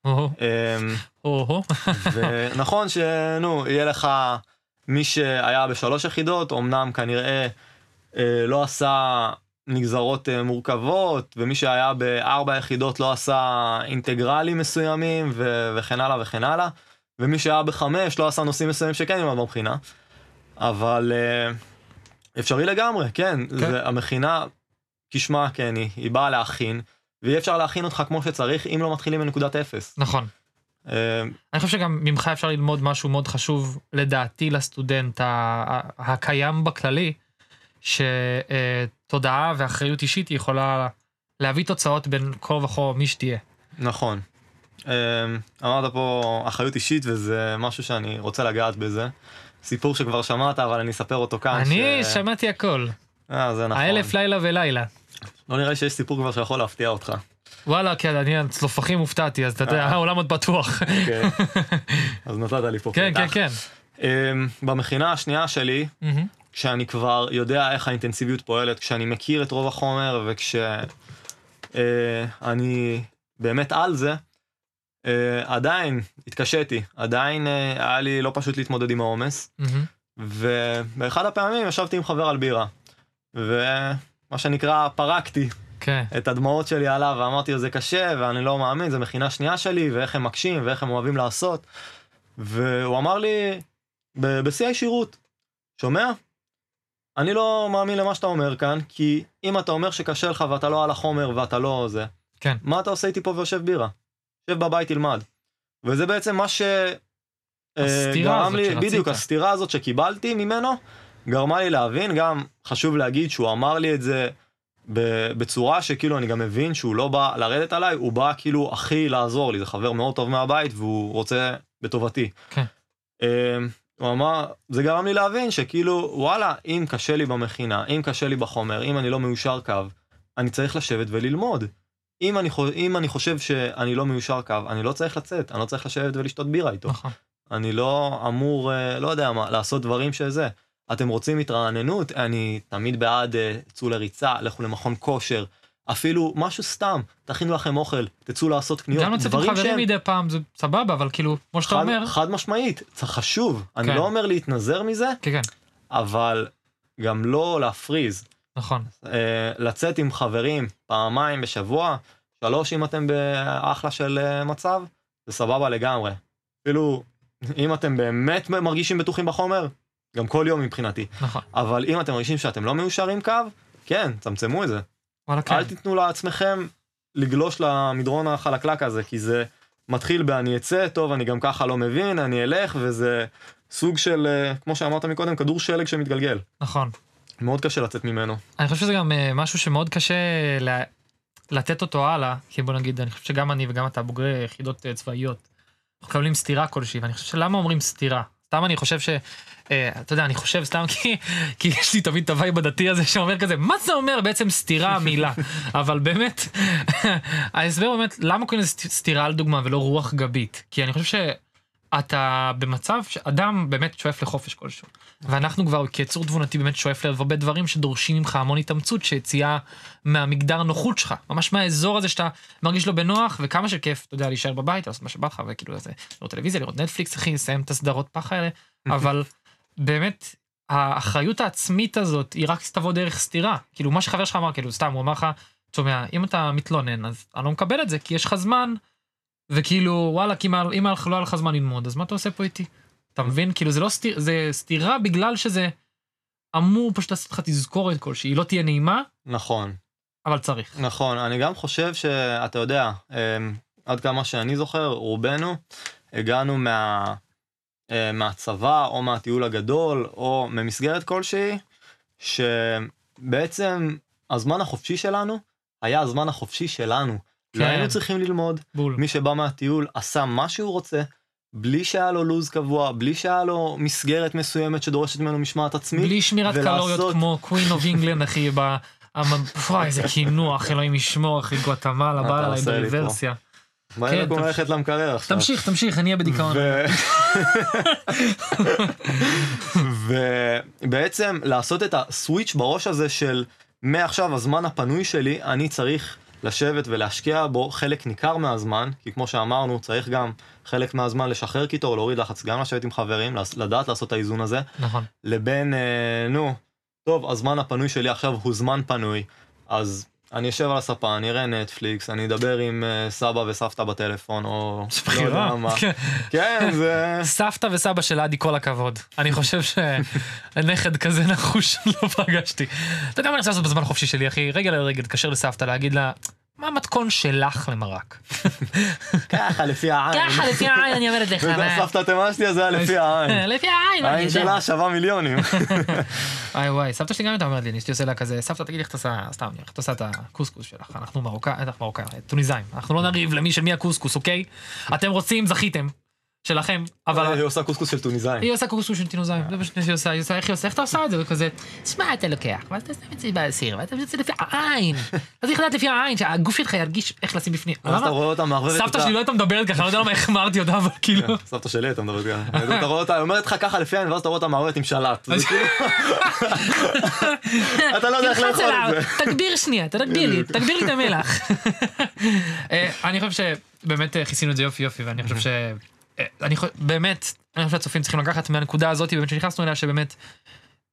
אמ. ונכון שנו, יהיה לך מי שהיה בשלוש יחידות, אמנם כנראה אה, לא עשה נגזרות אה, מורכבות, ומי שהיה בארבע יחידות לא עשה אינטגרלים מסוימים, ו- וכן הלאה וכן הלאה, ומי שהיה בחמש לא עשה נושאים מסוימים שכן ילמד בבחינה. אבל אה, אפשרי לגמרי, כן, כן. זה, המכינה, כשמה כן היא, היא באה להכין, ואי אפשר להכין אותך כמו שצריך אם לא מתחילים מנקודת אפס. נכון. אה, אני חושב שגם ממך אפשר ללמוד משהו מאוד חשוב, לדעתי, לסטודנט הקיים בכללי, שתודעה ואחריות אישית היא יכולה להביא תוצאות בין כה וכה מי שתהיה. נכון. אה, אמרת פה אחריות אישית וזה משהו שאני רוצה לגעת בזה. סיפור שכבר שמעת אבל אני אספר אותו כאן. אני ש... שמעתי הכל. אה, זה נכון. האלף לילה ולילה. לא נראה שיש סיפור כבר שיכול להפתיע אותך. וואלה, כן, אני על צלופחים הופתעתי, אז אתה יודע, אה. העולם עוד פתוח. אוקיי. אז נתת לי פה כן, כן, פתח. כן. אמ, במכינה השנייה שלי. כשאני כבר יודע איך האינטנסיביות פועלת, כשאני מכיר את רוב החומר וכשאני באמת על זה, אה, עדיין התקשיתי, עדיין אה, היה לי לא פשוט להתמודד עם העומס, מהמם. ובאחד הפעמים ישבתי עם חבר על בירה, ומה שנקרא פרקתי כן. את הדמעות שלי עליו ואמרתי לו זה קשה ואני לא מאמין זה מכינה שנייה שלי ואיך הם מקשים ואיך הם אוהבים לעשות והוא אמר לי בשיא הישירות שומע? אני לא מאמין למה שאתה אומר כאן כי אם אתה אומר שקשה לך ואתה לא על החומר ואתה לא זה כן. מה אתה עושה איתי פה ויושב בירה? יושב בבית תלמד וזה בעצם מה ש... אה, הסתירה הזאת לי, שרצית. בדיוק הסתירה הזאת שקיבלתי ממנו גרמה לי להבין גם חשוב להגיד שהוא אמר לי את זה בצורה שכאילו אני גם מבין שהוא לא בא לרדת עליי, הוא בא כאילו הכי לעזור לי, זה חבר מאוד טוב מהבית והוא רוצה בטובתי. כן. הוא אמר, זה גרם לי להבין שכאילו וואלה, אם קשה לי במכינה, אם קשה לי בחומר, אם אני לא מיושר קו, אני צריך לשבת וללמוד. אם אני, אם אני חושב שאני לא מיושר קו, אני לא צריך לצאת, אני לא צריך לשבת ולשתות בירה איתו. נכון. אני לא אמור, אה, לא יודע מה, לעשות דברים שזה. אתם רוצים התרעננות? אני תמיד בעד, אה, צאו לריצה, לכו למכון כושר, אפילו משהו סתם, תכינו לכם אוכל, תצאו לעשות קניות, גם לצאת עם חברים שהם מדי פעם זה סבבה, אבל כאילו, כמו שאתה חד, אומר, חד משמעית, זה חשוב. אני כן. לא אומר להתנזר מזה, כן, כן, אבל גם לא להפריז. נכון. אה, לצאת עם חברים פעמיים בשבוע, שלוש אם אתם באחלה של אה, מצב, זה סבבה לגמרי. אפילו אם אתם באמת מרגישים בטוחים בחומר, גם כל יום מבחינתי. נכון. אבל אם אתם מרגישים שאתם לא מיושרים קו, כן, צמצמו את זה. וואלה, כן. אל תיתנו לעצמכם לגלוש למדרון החלקלק הזה, כי זה מתחיל ב"אני אצא, טוב, אני גם ככה לא מבין, אני אלך", וזה סוג של, אה, כמו שאמרת מקודם, כדור שלג שמתגלגל. נכון. מאוד קשה לצאת ממנו. אני חושב שזה גם אה, משהו שמאוד קשה ל- לתת אותו הלאה, כי בוא נגיד, אני חושב שגם אני וגם אתה בוגרי יחידות אה, צבאיות, אנחנו מקבלים סתירה כלשהי, ואני חושב שלמה אומרים סתירה? סתם אני חושב ש... אתה יודע, אני חושב סתם כי, כי יש לי תמיד את ה vibe הדתי הזה שאומר כזה, מה זה אומר בעצם סתירה המילה? אבל באמת, ההסבר באמת, למה קוראים לזה סת- סתירה על דוגמה ולא רוח גבית? כי אני חושב שאתה במצב שאדם באמת שואף לחופש כלשהו. ואנחנו כבר כיצור תבונתי באמת שואף להרבה דברים שדורשים ממך המון התאמצות שיציאה מהמגדר נוחות שלך ממש מהאזור הזה שאתה מרגיש לו בנוח וכמה שכיף אתה יודע להישאר בבית לעשות מה שבא לך וכאילו זה לראות טלוויזיה לראות נטפליקס אחי לסיים את הסדרות פח האלה אבל באמת האחריות העצמית הזאת היא רק תבוא דרך סתירה כאילו מה שחבר שלך אמר כאילו סתם הוא אמר לך שומע אם אתה מתלונן אז אני לא מקבל את זה כי יש לך זמן וכאילו וואלה כי אם לא היה לך זמן ללמוד אז מה אתה עושה פה איתי. אתה מבין כאילו זה לא סתיר זה סתירה בגלל שזה אמור פשוט לעשות לך תזכורת כלשהי היא לא תהיה נעימה נכון, אבל צריך. נכון. אני גם חושב שאתה יודע, אמ, עד כמה שאני זוכר, רובנו הגענו מה, מהצבא או מהטיול הגדול או ממסגרת כלשהי, שבעצם הזמן החופשי שלנו היה הזמן החופשי שלנו. כן. לא היינו צריכים ללמוד, בול. מי שבא מהטיול עשה מה שהוא רוצה, בלי שהיה לו לו"ז קבוע, בלי שהיה לו מסגרת מסוימת שדורשת ממנו משמעת עצמית. בלי שמירת ולעשות- קלוריות כמו Queen of England אחי. ב... וואי איזה קינוח אלוהים ישמור אחי גואטמלה בא עליי מה אין לקום. ללכת למקרר עכשיו? תמשיך תמשיך אני אהיה בדיכאון. ובעצם לעשות את ה switch בראש הזה של מעכשיו הזמן הפנוי שלי, אני צריך לשבת ולהשקיע בו חלק ניכר מהזמן, כי כמו שאמרנו, צריך גם חלק מהזמן לשחרר קיטור, להוריד לחץ, גם לשבת עם חברים, לדעת לעשות את האיזון הזה, נכון. לבין, אה, נו, טוב, הזמן הפנוי שלי עכשיו הוא זמן פנוי, אז אני אשב על הספה, אני אראה נטפליקס, אני אדבר עם אה, סבא וסבתא בטלפון, או זה לא יודע. מה. כן. כן, זה... סבתא וסבא של עדי כל הכבוד. אני חושב שנכד כזה נחוש לא פגשתי. אתה יודע מה אני רוצה לעשות בזמן החופשי שלי אחי? רגע לרגע להתקשר לסבתא להגיד לה. מה המתכון שלך למרק? ככה, לפי העין. ככה, לפי העין אני אומרת לך. מה- סבתא התימן שלי, זה היה לפי העין. לפי העין, העין. שלה שווה מיליונים. וואי וואי, סבתא שלי גם הייתה אומרת לי, אשתי עושה לה כזה, סבתא תגידי איך את עושה, סתם, איך את עושה את הקוסקוס שלך, אנחנו מרוקאים, אנחנו מרוקאים, טוניסאים, אנחנו לא נריב למי של מי הקוסקוס, אוקיי? אתם רוצים, זכיתם, שלכם, אבל היא עושה קוסקוס של טוניסאים. היא עושה קוקסקוס של טינוזאים, זה פשוט מה שהיא עושה, היא עושה, איך היא עושה, איך אתה עושה את זה, וכזה, שמע אתה לוקח, ואז אתה שם את זה בסיר, ואתה שם את זה לפי העין, אתה צריך לדעת לפי העין, שהגוף שלך ירגיש איך לשים בפנים. ואז אתה? רואה אותה מערבבת סבתא שלי לא הייתה מדברת ככה, לא יודע למה החמרתי אותה, אבל כאילו, סבתא שלי הייתה מדברת ככה. אתה רואה אותה, היא אומרת לך ככה לפי העין, ואז אתה רואה אותה מערבבת עם שלט. כאילו- אתה לא יודע איך לאכול את זה. תגביר שנייה, תגביר לי, תגביר לי את המלח. אה, אני חושב שבאמת אה, כיסינו את זה יופי יופי, ואני חושב ש... אה, אני חושב, באמת, אני חושב שהצופים צריכים לקחת מהנקודה הזאת, באמת שנכנסנו אליה, שבאמת,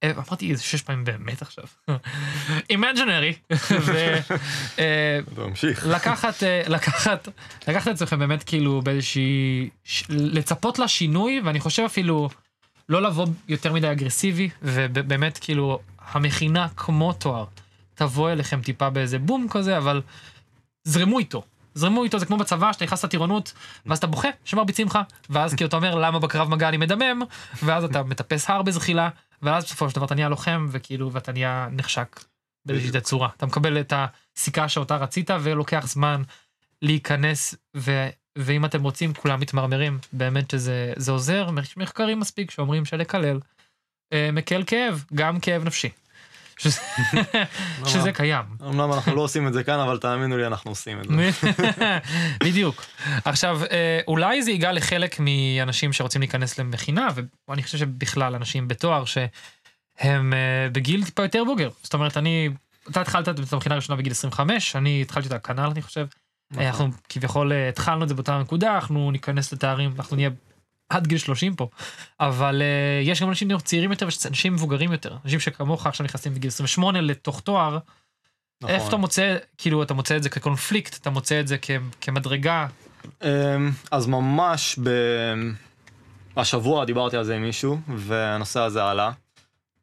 אה, אמרתי איזה שש פעמים באמת עכשיו, imaginary, אה, לקחת, לקחת את עצמכם באמת כאילו באיזושהי, לצפות לשינוי, ואני חושב אפילו לא לבוא יותר מדי אגרסיבי, ובאמת כאילו המכינה כמו תואר, תבוא אליכם טיפה באיזה בום כזה, אבל זרמו איתו. זרמו איתו, זה כמו בצבא, שאתה נכנס לטירונות, ואז אתה בוכה שמרביצים לך, ואז כאילו אתה אומר למה בקרב מגע אני מדמם, ואז אתה מטפס הר בזחילה, ואז בסופו של דבר אתה נהיה לוחם, וכאילו, ואתה נהיה נחשק באיזושהי תצורה. אתה מקבל את הסיכה שאותה רצית, ולוקח זמן להיכנס, ו... ואם אתם רוצים, כולם מתמרמרים, באמת שזה זה עוזר, מחקרים מספיק שאומרים שלקלל אה, מקל כאב, גם כאב נפשי. שזה, שזה קיים. אמנם אנחנו לא עושים את זה כאן, אבל תאמינו לי, אנחנו עושים את זה. בדיוק. עכשיו, אה, אולי זה ייגע לחלק מאנשים שרוצים להיכנס למכינה, ואני חושב שבכלל אנשים בתואר שהם אה, בגיל טיפה יותר בוגר. זאת אומרת, אני, אתה התחלת את המכינה הראשונה בגיל 25, אני התחלתי אותה כנ"ל, אני חושב. נכון. אנחנו כביכול אה, התחלנו את זה באותה נקודה, אנחנו ניכנס לתארים, אנחנו נהיה עד גיל 30 פה. אבל אה, יש גם אנשים צעירים יותר ויש אנשים מבוגרים יותר. אנשים שכמוך עכשיו נכנסים בגיל 28 לתוך תואר. נכון. איפה אתה מוצא, כאילו, אתה מוצא את זה כקונפליקט, אתה מוצא את זה כ- כמדרגה. אמ, אז ממש ב... השבוע דיברתי על זה עם מישהו, והנושא הזה עלה,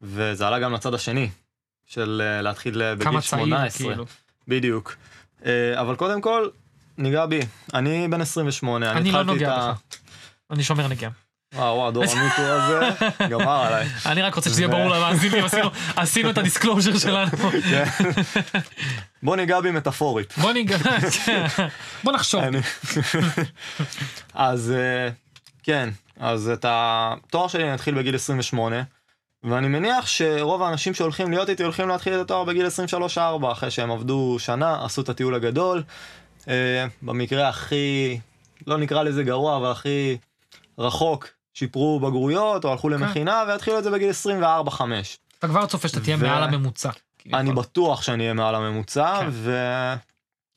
וזה עלה גם לצד השני, של אה, להתחיל אה, בגיל כמה צעיר, 18. כאילו. בדיוק. אבל קודם כל, ניגע בי. אני בן 28, אני אני לא התחלתי את נוגע ה... בך. אני שומר נגיעה. וואו, וואו, דור ה MeToo הזה, גמר עליי. אני רק רוצה שזה יהיה ברור למאזינים, עשינו- את ה disclosure שלנו. כן. בוא ניגע בי מטאפורית. בוא ניגע, בוא נחשוב. אז אה, כן, אז את התואר שלי אני אתחיל בגיל 28, ואני מניח שרוב האנשים שהולכים להיות איתי הולכים להתחיל את התואר בגיל 23-4, אחרי שהם עבדו שנה, עשו את הטיול הגדול. אה, במקרה הכי, לא נקרא לזה גרוע, אבל הכי רחוק, שיפרו בגרויות או הלכו למכינה ויתחילו את זה בגיל 24-5. אתה כבר צופה שאתה תהיה ו- מעל הממוצע. אני כביכול. בטוח שאני אהיה מעל הממוצע, כן.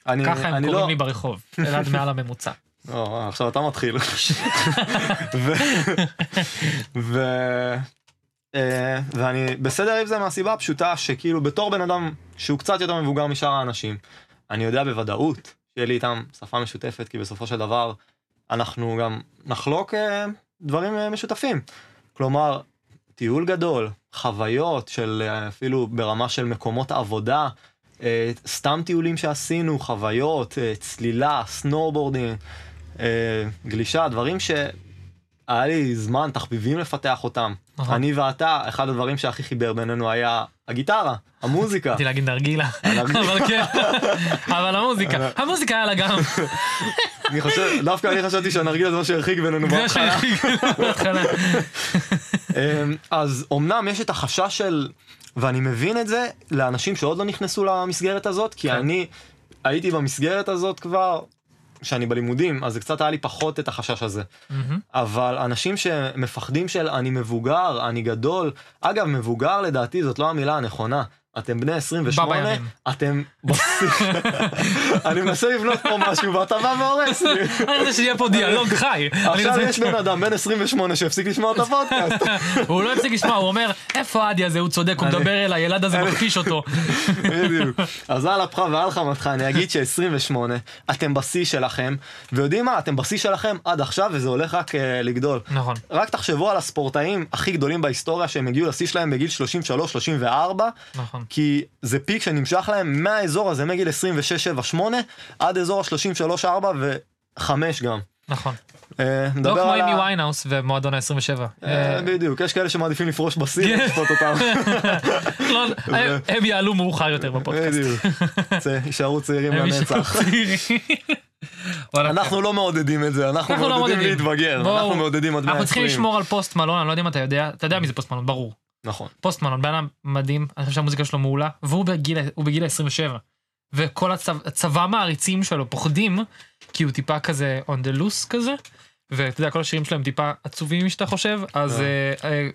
ואני ככה הם אני קוראים לא... לי ברחוב, אלעד מעל הממוצע. או, עכשיו אתה מתחיל. ו... ו... אה, ואני בסדר עם זה מהסיבה הפשוטה שכאילו בתור בן אדם שהוא קצת יותר מבוגר משאר האנשים, אני יודע בוודאות שיהיה לי איתם שפה משותפת, כי בסופו של דבר אנחנו גם נחלוק אה, דברים אה, משותפים. כלומר, טיול גדול, חוויות של אה, אפילו ברמה של מקומות עבודה, סתם טיולים שעשינו, חוויות, צלילה, snowboarding, אה, גלישה, דברים שהיה לי זמן, תחביבים לפתח אותם. נכון. אני ואתה, אחד הדברים שהכי חיבר בינינו היה הגיטרה, המוזיקה. רציתי להגיד נרגילה. אבל כן, אבל המוזיקה, המוזיקה היה לה גם, אני חושב, דווקא אני חשבתי שהנרגילה זה מה שהרחיק בינינו זה בהתחלה. שהרחיק בהתחלה. אמ, אז אמנם יש את החשש של, ואני מבין את זה, לאנשים שעוד לא נכנסו למסגרת הזאת, כי כן. אני הייתי במסגרת הזאת כבר, כשאני בלימודים, אז זה קצת היה לי פחות את החשש הזה. אבל אנשים שמפחדים של אני מבוגר, אני גדול, אגב, מבוגר לדעתי זאת לא המילה הנכונה. אתם בני 28, בא בימים. אתם בשיא. אני מנסה לבנות פה משהו ואתה בא והורס לי. אני רוצה שיהיה פה דיאלוג חי. עכשיו יש בן אדם בן 28 שהפסיק לשמוע את הפודקאסט. הוא לא הפסיק לשמוע, הוא אומר, איפה האדי הזה, הוא צודק, הוא מדבר אליי, ילד הזה מכפיש אותו. בדיוק. אז על אפך ועל חמתך אני אגיד ש-28, אתם בשיא שלכם, ויודעים מה, אתם בשיא שלכם עד עכשיו וזה הולך רק אה, לגדול. נכון. רק תחשבו על הספורטאים הכי גדולים בהיסטוריה שהם הגיעו לשיא שלהם בגיל 33-34, נכון. נכון. כי זה פיק שנמשך להם מהאזור הזה, מגיל 26-7-8, עד אזור ה-33-4 ו-5 גם. נכון. אה, לא כמו אימי ויינאוס ומועדון ה-27. אה, בדיוק, יש כאלה שמעדיפים לפרוש בשיא, כן. לשפוט אותם. לא, הם- יעלו מאוחר יותר בפודקאסט. בדיוק. יישארו צעירים לנצח. אנחנו לא מעודדים את זה, אנחנו לא מעודדים. להתבגר, אנחנו מעודדים עד 120. אנחנו צריכים לשמור על Post Malone, אני לא יודע אם אתה יודע, אתה יודע מי זה Post Malone, ברור. נכון. Post Malone, בן אדם מדהים, אני חושב שהמוזיקה שלו מעולה, והוא בגיל, בגיל ה-27. וכל הצבא, הצבא מעריצים שלו פוחדים, כי הוא טיפה כזה on the loose כזה, ואתה יודע, כל השירים שלהם טיפה עצובים שאתה חושב, אז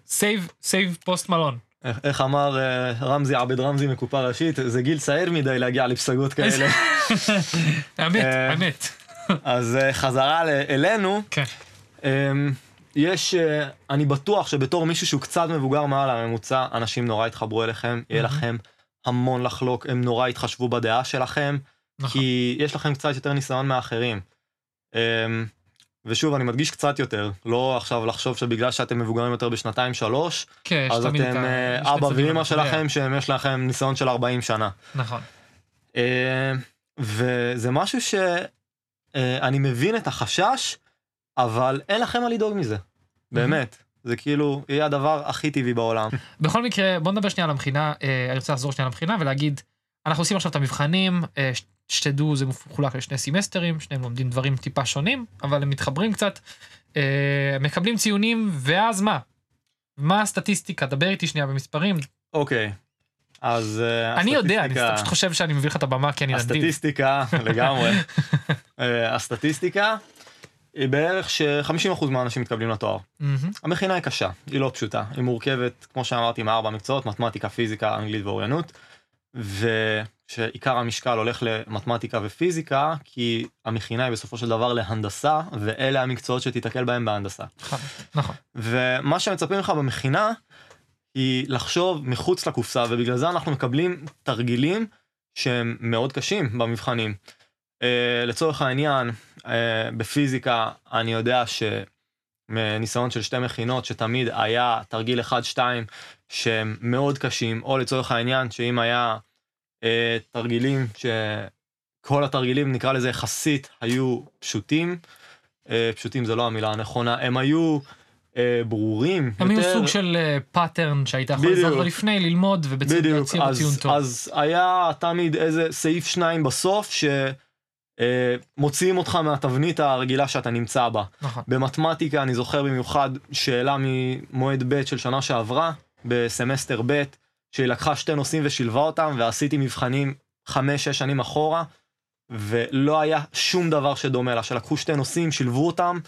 save, save Post Malone. איך- אמר אה, רמזי עבד רמזי מקופה ראשית, זה גיל צעיר מדי להגיע לפסגות כאלה. האמת, אה, האמת. אז אה, חזרה אלינו, כן. אמ, יש, אה, אני בטוח שבתור מישהו שהוא קצת מבוגר מעל הממוצע, אנשים נורא יתחברו אליכם, יהיה. לכם המון לחלוק, הם נורא יתחשבו בדעה שלכם, נכון. כי יש לכם קצת יותר ניסיון מאחרים. אמ, ושוב, אני מדגיש קצת יותר, לא עכשיו לחשוב שבגלל שאתם מבוגרים יותר בשנתיים שלוש, כן, אז אתם אה, אבא ואימא. שלכם, שיש לכם ניסיון של 40 שנה. נכון. אה, וזה משהו שאני מבין את החשש, אבל אין לכם מה לדאוג מזה. באמת. זה כאילו, יהיה הדבר הכי טבעי בעולם. בכל מקרה, בוא נדבר שנייה על המכינה, אה, אני רוצה לחזור שנייה למכינה ולהגיד, אנחנו עושים עכשיו את המבחנים, אה, שתדעו, זה מחולק לשני סמסטרים, שניהם לומדים דברים טיפה שונים, אבל הם מתחברים קצת, אה, מקבלים ציונים, ואז מה? מה הסטטיסטיקה? דבר איתי שנייה במספרים. אוקיי. אז אני יודע, אני פשוט חושב שאני מביא לך את הבמה כי אני נדיב. הסטטיסטיקה, לגמרי. הסטטיסטיקה היא בערך ש-50% מהאנשים מתקבלים לתואר. מהמם, המכינה היא קשה, היא לא פשוטה. היא מורכבת, כמו שאמרתי, מארבע מקצועות, מתמטיקה, פיזיקה, אנגלית ואוריינות. ושעיקר המשקל הולך למתמטיקה ופיזיקה, כי המכינה היא בסופו של דבר להנדסה, ואלה המקצועות שתיתקל בהם בהנדסה. נכון, נכון. ומה שמצפים לך במכינה, היא לחשוב מחוץ לקופסה, ובגלל זה אנחנו מקבלים תרגילים שהם מאוד קשים במבחנים. Uh, לצורך העניין, uh, בפיזיקה אני יודע שמניסיון של שתי מכינות שתמיד היה תרגיל 1-2 שהם מאוד קשים, או לצורך העניין שאם היה אה, תרגילים שכל התרגילים נקרא לזה יחסית היו פשוטים, פשוטים זה לא המילה הנכונה, הם היו ברורים. הם היו יותר- סוג של pattern שהיית יכול אותו לפני, ללמוד, ובציון ציון טוב. אז היה תמיד איזה סעיף שניים בסוף שמוציאים אותך מהתבנית הרגילה שאתה נמצא בה. נכון. במתמטיקה אני זוכר במיוחד שאלה ממועד ב' של שנה שעברה, בסמסטר ב', שהיא לקחה שתי נושאים ושילבה אותם, ועשיתי מבחנים חמש-שש שנים אחורה, ולא היה שום דבר שדומה לה, שלקחו שתי נושאים, שילבו אותם,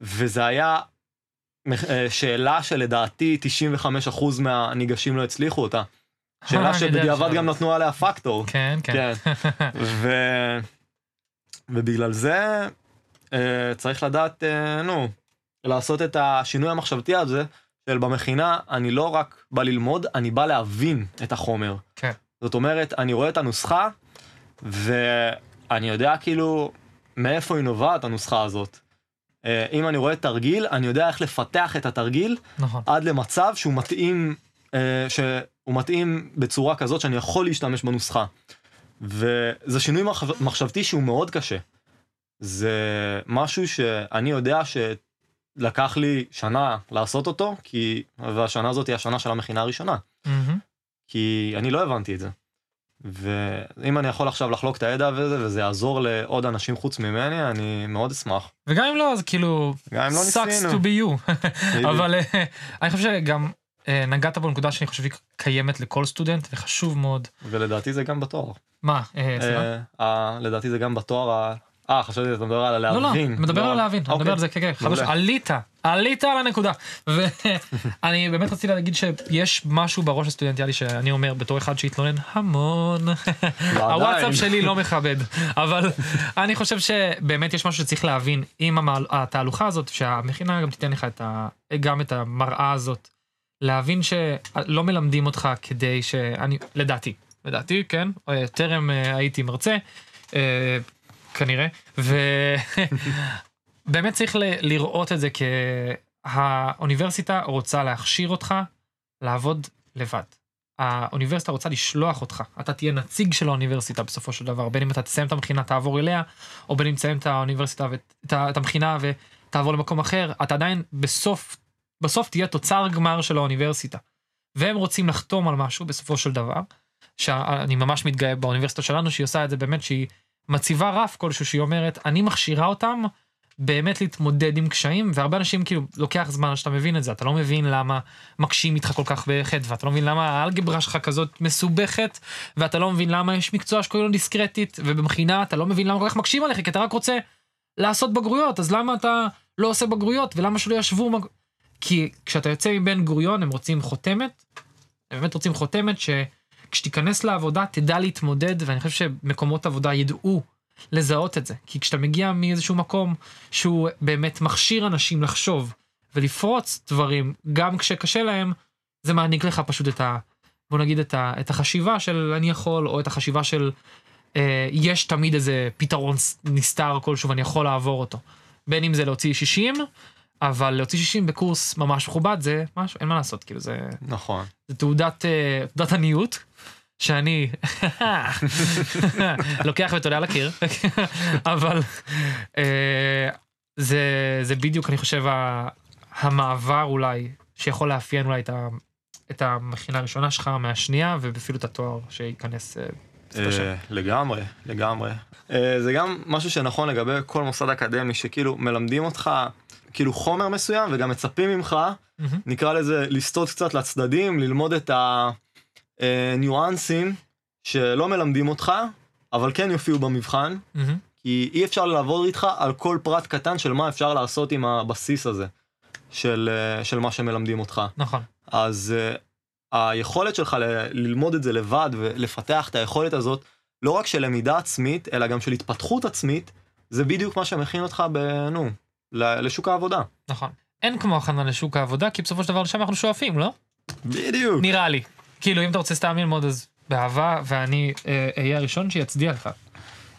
וזה היה אה, שאלה שלדעתי 95% מהניגשים לא הצליחו אותה. אה, שאלה שבדיעבד. גם נתנו עליה פקטור. כן, כן. כן. ו... ובגלל זה אה, צריך לדעת, אה, נו, לעשות את השינוי המחשבתי הזה, של במכינה אני לא רק בא ללמוד, אני בא להבין את החומר. כן. זאת אומרת, אני רואה את הנוסחה, ואני יודע כאילו מאיפה היא נובעת הנוסחה הזאת. אה, אם אני רואה תרגיל, אני יודע איך לפתח את התרגיל נכון. עד למצב שהוא מתאים, אה, שהוא מתאים בצורה כזאת שאני יכול להשתמש בנוסחה. וזה שינוי מחשב- מחשבתי שהוא מאוד קשה. זה משהו שאני יודע שלקח לי שנה לעשות אותו, כי, והשנה הזאת היא השנה של המכינה הראשונה, מהמם. כי אני לא הבנתי את זה. ואם אני יכול עכשיו לחלוק את הידע וזה, וזה יעזור לעוד אנשים חוץ ממני, אני מאוד אשמח. וגם אם לא, אז כאילו, גם אם לא sucks ניסינו. to be you. אבל אה, אני חושב שגם נגעת בנקודה שאני חושב שהיא קיימת לכל סטודנט, וחשוב מאוד. ולדעתי זה גם בתואר. מה, אה? אה, אה, לדעתי זה גם בתואר ה... אה, חשבתי שאתה מדבר על לא, לא, הלהבין. מדבר על להבין, אני מדבר אוקיי. על זה, כן, כן. עלית, עלית על הנקודה. ואני באמת רציתי להגיד שיש משהו בראש הסטודנטיאלי שאני אומר בתור אחד שהתלונן המון. הוואטסאפ שלי לא מכבד, אבל אני חושב שבאמת יש משהו שצריך להבין עם התהלוכה הזאת, שהמכינה גם תיתן לך גם את המראה הזאת, להבין שלא מלמדים אותך כדי שאני, לדעתי, לדעתי, כן, אה, טרם אה, הייתי מרצה, אה, כנראה, ובאמת צריך לראות את זה כהאוניברסיטה רוצה להכשיר אותך לעבוד לבד. האוניברסיטה רוצה לשלוח אותך, אתה תהיה נציג של האוניברסיטה בסופו של דבר, בין אם אתה תסיים את המכינה תעבור אליה, או בין אם תסיים את האוניברסיטה ואת המכינה ותעבור למקום אחר, אתה עדיין בסוף, בסוף תהיה תוצר גמר של האוניברסיטה. והם רוצים לחתום על משהו בסופו של דבר, שאני ממש מתגאה באוניברסיטה שלנו שהיא עושה את זה באמת שהיא מציבה רף כלשהו שהיא אומרת אני מכשירה אותם באמת להתמודד עם קשיים והרבה אנשים כאילו לוקח זמן שאתה מבין את זה אתה לא מבין למה מקשים איתך כל כך בחדווה אתה לא מבין למה האלגברה שלך כזאת מסובכת ואתה לא מבין למה יש מקצוע שקוראים לו דיסקרטית ובמכינה אתה לא מבין למה כל כך מקשים עליך כי אתה רק רוצה לעשות בגרויות אז למה אתה לא עושה בגרויות ולמה שלא ישבו. כי כשאתה יוצא מבן גוריון הם רוצים חותמת הם באמת רוצים חותמת שכשתיכנס לעבודה תדע להתמודד ואני חושב שמקומות עבודה ידעו לזהות את זה. כי כשאתה מגיע מאיזשהו מקום שהוא באמת מכשיר אנשים לחשוב ולפרוץ דברים, גם כשקשה להם, זה מעניק לך פשוט את ה... בוא נגיד את, ה, את החשיבה של אני יכול, או את החשיבה של אה, יש תמיד איזה פתרון נסתר כלשהו ואני יכול לעבור אותו. בין אם זה להוציא 60, אבל להוציא 60 בקורס ממש מכובד זה משהו, אין מה לעשות, כאילו זה... נכון. זה תעודת, אה, תעודת עניות. שאני לוקח ותולה על הקיר, אבל אה, זה, זה בדיוק, אני חושב, המעבר אולי, שיכול לאפיין אולי את, ה, את המכינה הראשונה שלך מהשנייה, ואפילו את התואר שייכנס. אה, לגמרי, לגמרי. זה גם משהו שנכון לגבי כל מוסד אקדמי, שכאילו מלמדים אותך כאילו חומר מסוים וגם מצפים ממך, נקרא לזה לסטות קצת לצדדים, ללמוד את ה... אה, שלא מלמדים אותך, אבל כן יופיעו במבחן, mm-hmm. כי אי אפשר לעבוד איתך על כל פרט קטן של מה אפשר לעשות עם הבסיס הזה, של, אה, של מה שמלמדים אותך. נכון. אז אה, היכולת שלך ל- ללמוד את זה לבד ולפתח את היכולת הזאת, לא רק של למידה עצמית, אלא גם של התפתחות עצמית, זה בדיוק מה שמכין אותך, ב, נו, לשוק העבודה. נכון. אין כמו הכנה לשוק העבודה, כי בסופו של דבר לשם אנחנו שואפים, לא? בדיוק. נראה לי. כאילו אם אתה רוצה סתם ללמוד אז באהבה ואני אהיה אה, הראשון שיצדיע לך.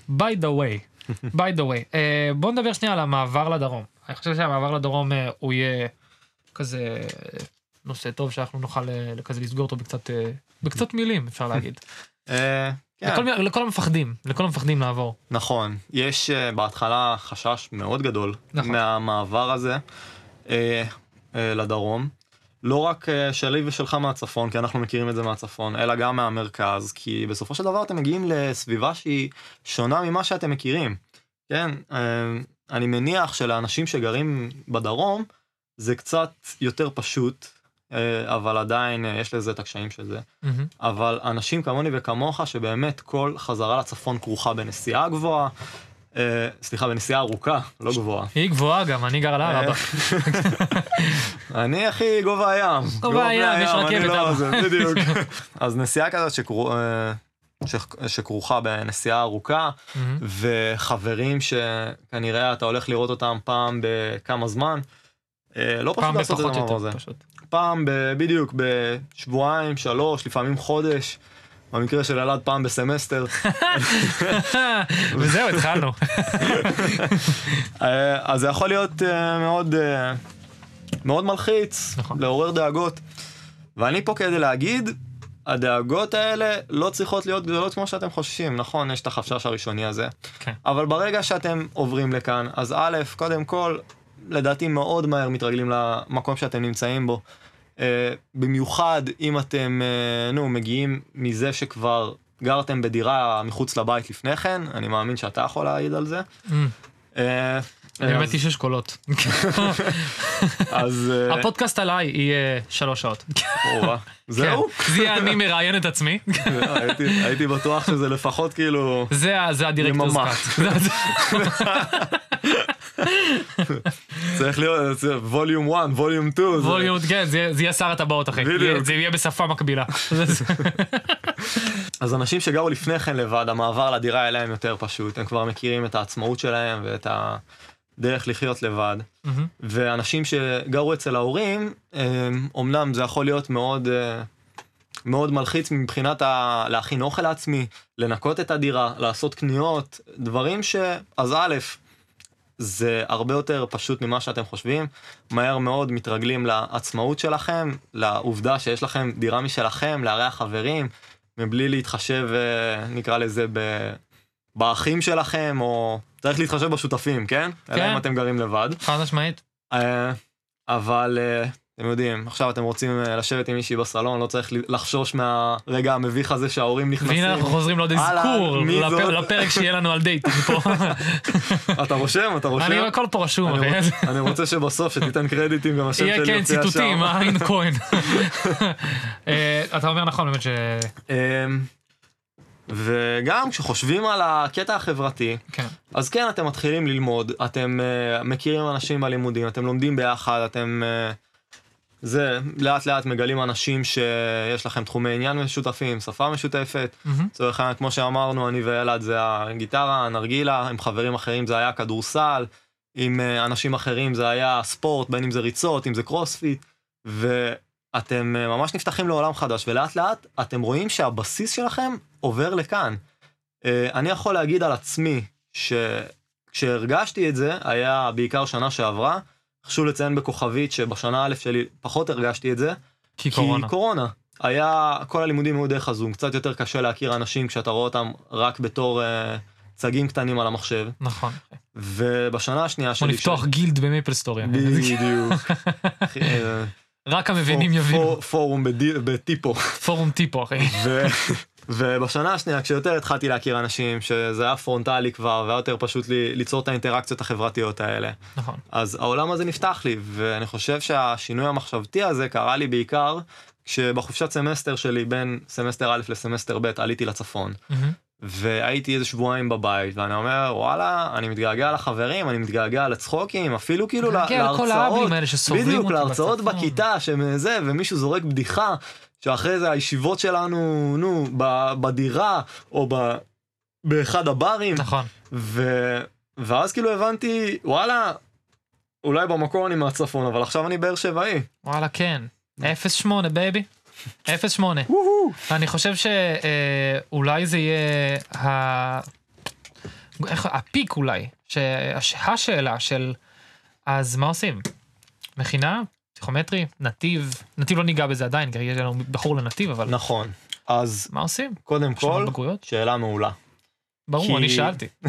by the way, by the way, אה, בוא נדבר שנייה על המעבר לדרום. אני חושב שהמעבר לדרום אה, הוא יהיה כזה נושא טוב שאנחנו נוכל אה, כזה לסגור אותו בקצת אה, בקצת מילים אפשר להגיד. כן. לכל, לכל המפחדים, לכל המפחדים לעבור. נכון, יש uh, בהתחלה חשש מאוד גדול נכון. מהמעבר הזה uh, uh, לדרום. לא רק אה, שלי ושלך מהצפון, כי אנחנו מכירים את זה מהצפון, אלא גם מהמרכז, כי בסופו של דבר אתם מגיעים לסביבה שהיא שונה ממה שאתם מכירים. כן, אה, אני מניח שלאנשים שגרים בדרום, זה קצת יותר פשוט, אבל עדיין יש לזה את הקשיים של זה. Mm-hmm. אבל אנשים כמוני וכמוך, שבאמת כל חזרה לצפון כרוכה בנסיעה גבוהה, אה, סליחה, בנסיעה ארוכה, לא גבוהה. היא גבוהה גם, אני גר על הערבה. אני הכי גובה הים. גובה הים, יש רכבת. לא, בדיוק. אז נסיעה כזאת אה, שכרוכה בנסיעה ארוכה, וחברים שכנראה אתה הולך לראות אותם פעם בכמה זמן, אה, לא פשוט לעשות את הדבר הזה. פעם בדיוק בשבועיים, שלוש, לפעמים חודש. במקרה של ילד פעם בסמסטר. וזהו, התחלנו. אה, אז זה יכול להיות אה, מאוד, אה, מאוד מלחיץ, נכון. לעורר דאגות. ואני פה כדי להגיד, הדאגות האלה לא צריכות להיות גדולות כמו שאתם חוששים, נכון, יש את החשש הראשוני הזה. כן. אבל ברגע שאתם עוברים לכאן, אז א', קודם כל, לדעתי מאוד מהר מתרגלים למקום שאתם נמצאים בו. Uh, במיוחד אם אתם, uh, נו, מגיעים מזה שכבר גרתם בדירה מחוץ לבית לפני כן, אני מאמין שאתה יכול להעיד על זה. Mm. Uh, באמת איש אשכולות. אז... הפודקאסט עליי יהיה שלוש שעות. זהו? כן, זה יהיה אני מראיין את עצמי. הייתי בטוח שזה לפחות כאילו... זה הדירקטור סקאט. צריך להיות ווליום 1, ווליום 2. ווליום, כן, זה יהיה שר הטבעות אחי. זה יהיה בשפה מקבילה. אז אנשים שגרו לפני כן לבד, המעבר לדירה היה להם יותר פשוט. הם כבר מכירים את העצמאות שלהם ואת הדרך לחיות לבד. ואנשים שגרו אצל ההורים, אמנם זה יכול להיות מאוד... מאוד מלחיץ מבחינת ה... להכין אוכל לעצמי, לנקות את הדירה, לעשות קניות, דברים ש... אז א', זה הרבה יותר פשוט ממה שאתם חושבים. מהר מאוד מתרגלים לעצמאות שלכם, לעובדה שיש לכם דירה משלכם, לארח חברים, מבלי להתחשב, אה, נקרא לזה, ב... באחים שלכם, או צריך להתחשב בשותפים, כן? כן. אלא אם אתם גרים לבד. חד משמעית. אה, אבל אה, אתם יודעים, עכשיו אתם רוצים אה, לשבת עם מישהי בסלון, לא צריך לחשוש מהרגע המביך הזה שההורים נכנסים. והנה אנחנו חוזרים לעוד אזכור? לפרק שיהיה לנו על דייטים פה. אתה רושם? אתה רושם? אני הכל פה רשום, אני אני רוצה שבסוף שתיתן קרדיטים גם השם יהיה שלי כן יופיע שם. ציטוטים, אה, היינו כהן. אה, אתה אומר נכון באמת ש... אמ, וגם כשחושבים על הקטע החברתי, כן. אז כן, אתם מתחילים ללמוד, אתם uh, מכירים אנשים בלימודים, אתם לומדים ביחד, אתם... Uh, זה, לאט לאט מגלים אנשים שיש לכם תחומי עניין משותפים, שפה משותפת. לצורך העניין, כמו שאמרנו, אני ואלעד זה הגיטרה, הנרגילה, עם חברים אחרים זה היה כדורסל, עם אה, אנשים אחרים זה היה ספורט, בין אם זה ריצות, אם זה קרוספיט, ואתם אה, ממש נפתחים לעולם חדש, ולאט לאט אתם רואים שהבסיס שלכם עובר לכאן. אה, אני יכול להגיד על עצמי, שכשהרגשתי את זה, היה בעיקר שנה שעברה, חשוב לציין בכוכבית שבשנה א' שלי פחות הרגשתי את זה, כי קורונה. כי קורונה. היה, כל הלימודים היו דרך הזום, קצת יותר קשה להכיר אנשים כשאתה רואה אותם רק בתור אה, צגים קטנים על המחשב. נכון. ובשנה השנייה כמו שלי... לפתוח גילד במייפל סטורי. בדיוק. אה, רק המבינים יבינו. פור- פורום בטיפו. פורום טיפו, אחי. ובשנה השנייה, כשיותר התחלתי להכיר אנשים, שזה היה פרונטלי כבר, והיה יותר פשוט לי, ליצור את האינטראקציות החברתיות האלה. נכון. אז העולם הזה נפתח לי, ואני חושב שהשינוי המחשבתי הזה קרה לי בעיקר כשבחופשת סמסטר שלי בין סמסטר א' לסמסטר ב' עליתי לצפון. מהמם. והייתי איזה שבועיים בבית, ואני אומר, וואלה, אני מתגעגע לחברים, אני מתגעגע לצחוקים, אפילו כאילו ל- מתגעגע לכל להרצאות, בדיוק, להרצאות בצפון. בכיתה, שזה, ומישהו זורק בדיחה, שאחרי זה הישיבות שלנו, נו, בדירה, או ב... באחד הברים, נכון. ו... ואז כאילו הבנתי, וואלה, אולי במקור אני מהצפון, אבל עכשיו אני באר שבעי. וואלה כן. 08 baby. 08. אני חושב שאולי זה יהיה ה... איך, הפיק אולי, שהשאלה של אז מה עושים? מכינה? פסיכומטרי? נתיב? נתיב לא ניגע בזה עדיין, כי יש לנו בחור לנתיב, אבל נכון. אז מה עושים? קודם כל, בגרויות? שאלה מעולה. ברור, כי- אני שאלתי.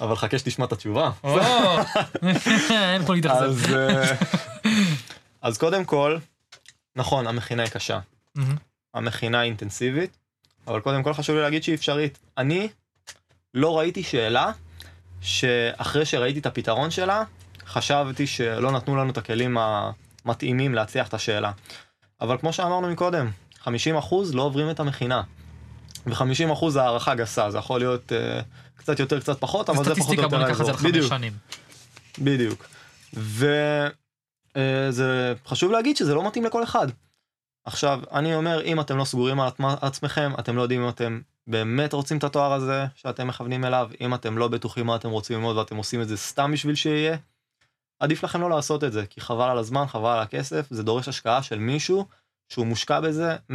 אבל חכה שתשמע את התשובה. אין פה להתאכזב. אז, קודם כל, נכון, המכינה היא קשה. מהמם. המכינה היא אינטנסיבית, אבל קודם כל חשוב לי להגיד שהיא אפשרית. אני לא ראיתי שאלה שאחרי שראיתי את הפתרון שלה, חשבתי שלא נתנו לנו את הכלים המתאימים להצליח את השאלה. אבל כמו שאמרנו מקודם, 50% לא עוברים את המכינה. ו-50% זה הערכה גסה, זה יכול להיות uh, קצת יותר, קצת פחות, אבל זה פחות או סטטיסטיקה בוא יותר ניקח את זה האזור. לחמש שנים. בדיוק. וזה חשוב להגיד שזה לא מתאים לכל אחד. עכשיו, אני אומר, אם אתם לא סגורים על עצמ- עצמכם, אתם לא יודעים אם אתם באמת רוצים את התואר הזה שאתם מכוונים אליו, אם אתם לא בטוחים מה אתם רוצים ללמוד ואתם עושים את זה סתם בשביל שיהיה, עדיף לכם לא לעשות את זה, כי חבל על הזמן, חבל על הכסף, זה דורש השקעה של מישהו שהוא מושקע בזה 100%.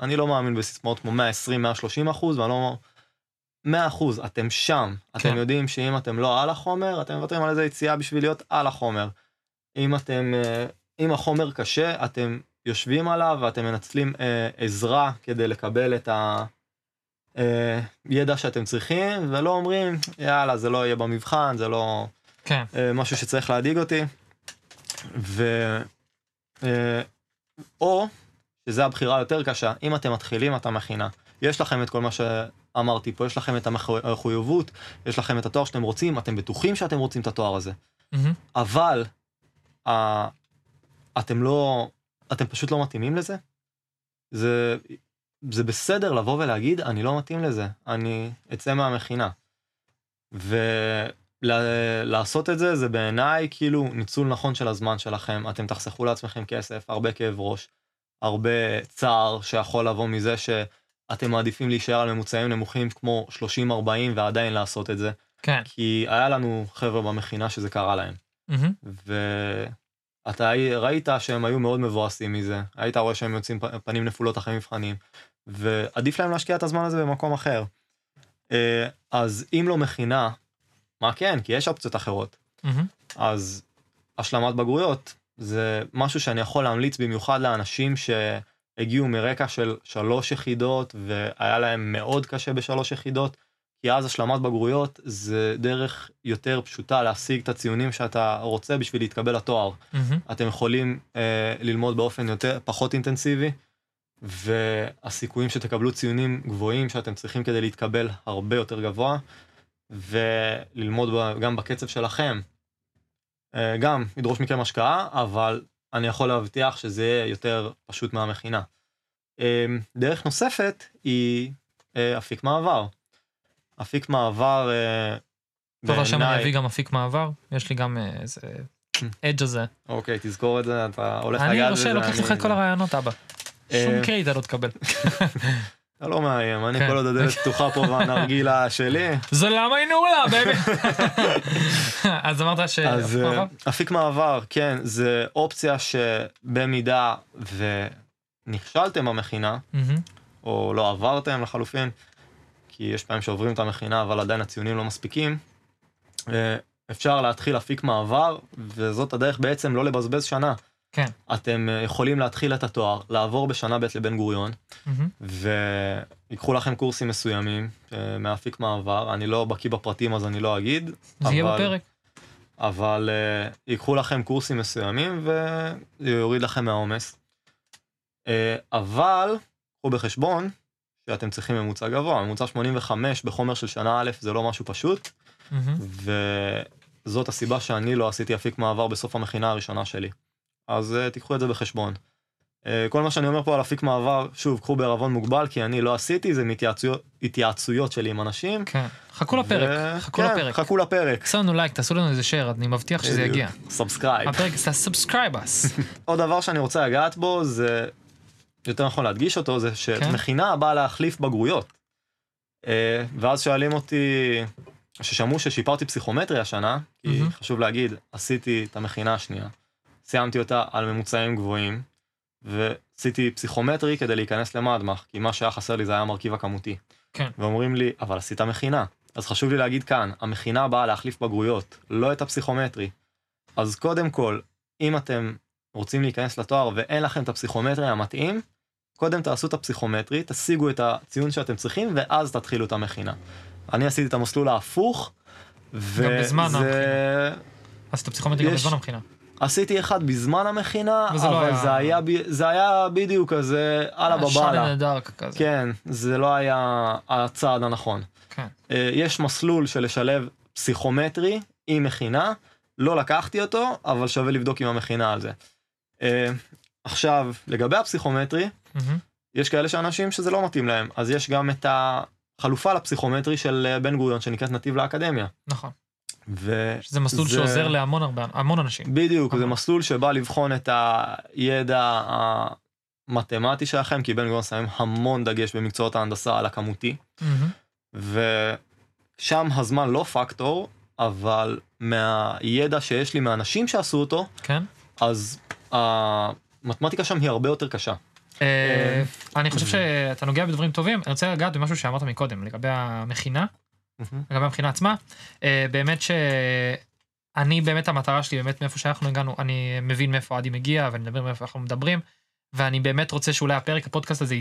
אני לא מאמין בסיסמאות כמו 120, 130 אחוז, ואני לא... 100 אחוז, אתם שם. כן. אתם יודעים שאם אתם לא על החומר, אתם מוותרים על איזה יציאה בשביל להיות על החומר. אם אתם, אה, אם החומר קשה, אתם יושבים עליו ואתם מנצלים אה, עזרה כדי לקבל את הידע שאתם צריכים, ולא אומרים, יאללה, זה לא יהיה במבחן, זה לא כן. אה, משהו שצריך להדאיג אותי. ו... אה, או, שזו הבחירה היותר קשה, אם אתם מתחילים את המכינה, יש לכם את כל מה שאמרתי פה, יש לכם את המחו- המחויבות, יש לכם את התואר שאתם רוצים, אתם בטוחים שאתם רוצים את התואר הזה. מהמם. אבל אה, אתם לא, אתם פשוט לא מתאימים לזה. זה, זה בסדר לבוא ולהגיד, אני לא מתאים לזה, אני אצא מהמכינה. ולעשות את זה, זה בעיניי כאילו ניצול נכון של הזמן שלכם. אתם תחסכו לעצמכם כסף, הרבה כאב ראש, הרבה צער שיכול לבוא מזה שאתם מעדיפים להישאר על ממוצעים נמוכים כמו 30-40 ועדיין לעשות את זה. כן. כי היה לנו חבר'ה במכינה שזה קרה להם. ואתה ראית שהם היו מאוד מבואסים מזה, היית רואה שהם יוצאים פנים נפולות אחרי מבחנים, ועדיף להם להשקיע את הזמן הזה במקום אחר. אה, אז אם לא מכינה, מה כן, כי יש אופציות אחרות. אז השלמת בגרויות זה משהו שאני יכול להמליץ במיוחד לאנשים שהגיעו מרקע של שלוש יחידות והיה להם מאוד קשה בשלוש יחידות, כי אז השלמת בגרויות זה דרך יותר פשוטה להשיג את הציונים שאתה רוצה בשביל להתקבל לתואר. מהמם. אתם יכולים אה, ללמוד באופן יותר, פחות אינטנסיבי, והסיכויים שתקבלו ציונים גבוהים שאתם צריכים כדי להתקבל הרבה יותר גבוה, וללמוד ב- גם בקצב שלכם. אה, גם ידרוש מכם השקעה, אבל אני יכול להבטיח שזה יהיה יותר פשוט מהמכינה. אה, דרך נוספת היא אה, אפיק מעבר. אפיק מעבר, אה, טוב השם אני בעיניי- אביא גם אפיק מעבר, יש לי גם אה, איזה edge הזה. אוקיי, תזכור את זה, אתה הולך אני לגעת בזה, לוקח לך אני- את כל הרעיונות אבא. שום אה, קרדיט אתה לא תקבל. אתה לא מאיים, אני כן. כל עוד הדלת פתוחה פה והנרגילה שלי. זה למה היא נעולה, baby. אז אמרת ש... אז אפיק מעבר, כן, זה אופציה שבמידה ונכשלתם במכינה. או לא עברתם לחלופין, כי יש פעמים שעוברים את המכינה אבל עדיין הציונים לא מספיקים, אה, אפשר להתחיל אפיק מעבר, וזאת הדרך בעצם לא לבזבז שנה. כן. אתם אה, יכולים להתחיל את התואר, לעבור בשנה ב' לבן גוריון, מהמם. ויקחו לכם קורסים מסוימים אה, מאפיק מעבר, אני לא בקיא בפרטים אז אני לא אגיד. זה יהיה אבל- בפרק. אבל uh, ייקחו לכם קורסים מסוימים וזה יוריד לכם מהעומס. Uh, אבל קחו בחשבון שאתם צריכים ממוצע גבוה, ממוצע 85 בחומר של שנה א' זה לא משהו פשוט, מהמם. וזאת הסיבה שאני לא עשיתי אפיק מעבר בסוף המכינה הראשונה שלי. אז uh, תיקחו את זה בחשבון. Uh, כל מה שאני אומר פה על אפיק מעבר, שוב, קחו בערבון מוגבל, כי אני לא עשיתי, זה מהתייעצויות התייעצויות שלי עם אנשים. כן. חכו לפרק, ו- חכו כן, לפרק. חכו לפרק. תעשו לנו לייק, תעשו לנו איזה share, אני מבטיח שזה יגיע. Subscribe. הפרק זה subscribe us. עוד דבר שאני רוצה לגעת בו זה, יותר נכון להדגיש אותו, זה שמכינה באה להחליף בגרויות. אה, ואז שואלים אותי, ששמעו ששיפרתי פסיכומטרי השנה, כי. חשוב להגיד, עשיתי את המכינה השנייה, סיימתי אותה על ממוצעים גבוהים, ועשיתי פסיכומטרי כדי להיכנס למדמח, כי מה שהיה חסר לי זה היה המרכיב הכמותי. כן. ואומרים לי, אבל עשית מכינה. אז חשוב לי להגיד כאן, המכינה באה להחליף בגרויות, לא את הפסיכומטרי. אז קודם כל, אם אתם רוצים להיכנס לתואר ואין לכם את הפסיכומטרי המתאים, קודם תעשו את הפסיכומטרי, תשיגו את הציון שאתם צריכים, ואז תתחילו את המכינה. אני עשיתי את המסלול ההפוך, ו... גם בזמן זה... עשית פסיכומטרי גם יש- בזמן המכינה. עשיתי אחד בזמן המכינה, וזה לא אבל היה- זה, היה... ב- זה היה בדיוק כזה, אללה בבאללה. אין הדארק כזה. כן, זה לא היה הצעד הנכון. כן. אה, יש מסלול של לשלב פסיכומטרי עם מכינה, לא לקחתי אותו, אבל שווה לבדוק עם המכינה על זה. אה, עכשיו, לגבי הפסיכומטרי. יש כאלה שאנשים שזה לא מתאים להם, אז יש גם את החלופה לפסיכומטרי של אה, בן גוריון שנקראת נתיב לאקדמיה. נכון. ו... שזה מסלול זה- שעוזר להמון הרבה, המון אנשים. בדיוק, זה נכון. מסלול שבא לבחון את הידע המתמטי שלכם, כי בן גוריון שמים המון דגש במקצועות ההנדסה על הכמותי. מהמם. ושם הזמן לא פקטור, אבל מהידע שיש לי מאנשים שעשו אותו, כן. אז המתמטיקה שם היא הרבה יותר קשה. אה, אני חושב שאתה נוגע בדברים טובים, אני רוצה לגעת במשהו שאמרת מקודם, לגבי המכינה, לגבי המכינה עצמה. אה, באמת שאני, באמת המטרה שלי, באמת מאיפה שאנחנו הגענו, אני מבין מאיפה עדי מגיע, ואני מדבר מאיפה אנחנו מדברים, ואני באמת רוצה שאולי הפרק, הפודקאסט הזה,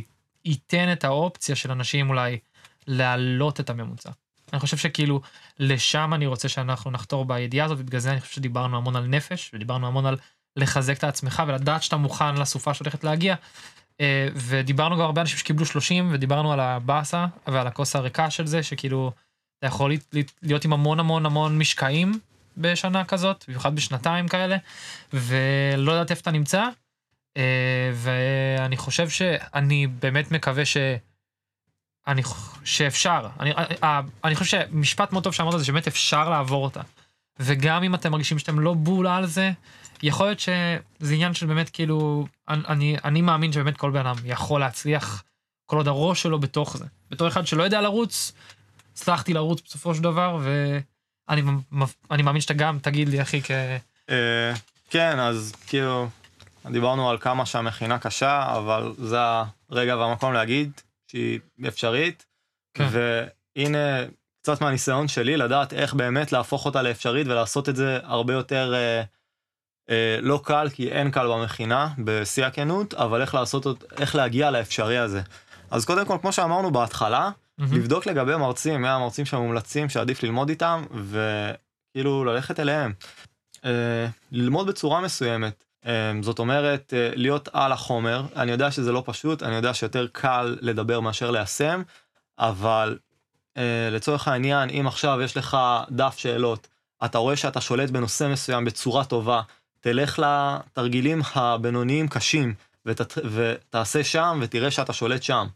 ייתן את האופציה של אנשים אולי להעלות את הממוצע. אני חושב שכאילו לשם אני רוצה שאנחנו נחתור בידיעה הזאת, ובגלל זה אני חושב שדיברנו המון על נפש, ודיברנו המון על לחזק את עצמך ולדעת שאתה מוכן לסופה שהולכת להגיע. אה, ודיברנו גם הרבה אנשים שקיבלו 30 ודיברנו על הבאסה ועל הכוס הריקה של זה שכאילו אתה יכול להיות- עם המון המון המון משקעים בשנה כזאת במיוחד בשנתיים כאלה ולא יודעת איפה אתה נמצא. אה, ואני חושב שאני באמת מקווה ש... אני שאפשר אני, אה, אני חושב שמשפט מאוד טוב שאמרת זה שבאמת אפשר לעבור אותה. וגם אם אתם מרגישים שאתם לא בול על זה יכול להיות שזה עניין של באמת כאילו אני, אני, מאמין שבאמת כל בן אדם יכול להצליח כל עוד הראש שלו בתוך זה. בתור אחד שלא יודע לרוץ, הצלחתי לרוץ בסופו של דבר ואני מאמין שאתה גם תגיד לי אחי כ... אה, כן, אז כאילו, דיברנו על כמה שהמכינה קשה, אבל זה הרגע והמקום להגיד שהיא אפשרית. כן. והנה קצת מהניסיון שלי, לדעת איך באמת להפוך אותה לאפשרית ולעשות את זה הרבה יותר אה, לא קל, כי אין קל במכינה, בשיא הכנות, אבל איך לעשות, איך להגיע לאפשרי הזה. אז קודם כל, כמו שאמרנו בהתחלה, mm-hmm. לבדוק לגבי מרצים, מי המרצים שמומלצים שעדיף ללמוד איתם, וכאילו ללכת אליהם. אה, ללמוד בצורה מסוימת. אה, זאת אומרת, אה, להיות על החומר, אני יודע שזה לא פשוט, אני יודע שיותר קל לדבר מאשר ליישם, אבל לצורך העניין, אם עכשיו יש לך דף שאלות, אתה רואה שאתה שולט בנושא מסוים בצורה טובה, תלך לתרגילים הבינוניים קשים, ות, ותעשה שם ותראה שאתה שולט שם.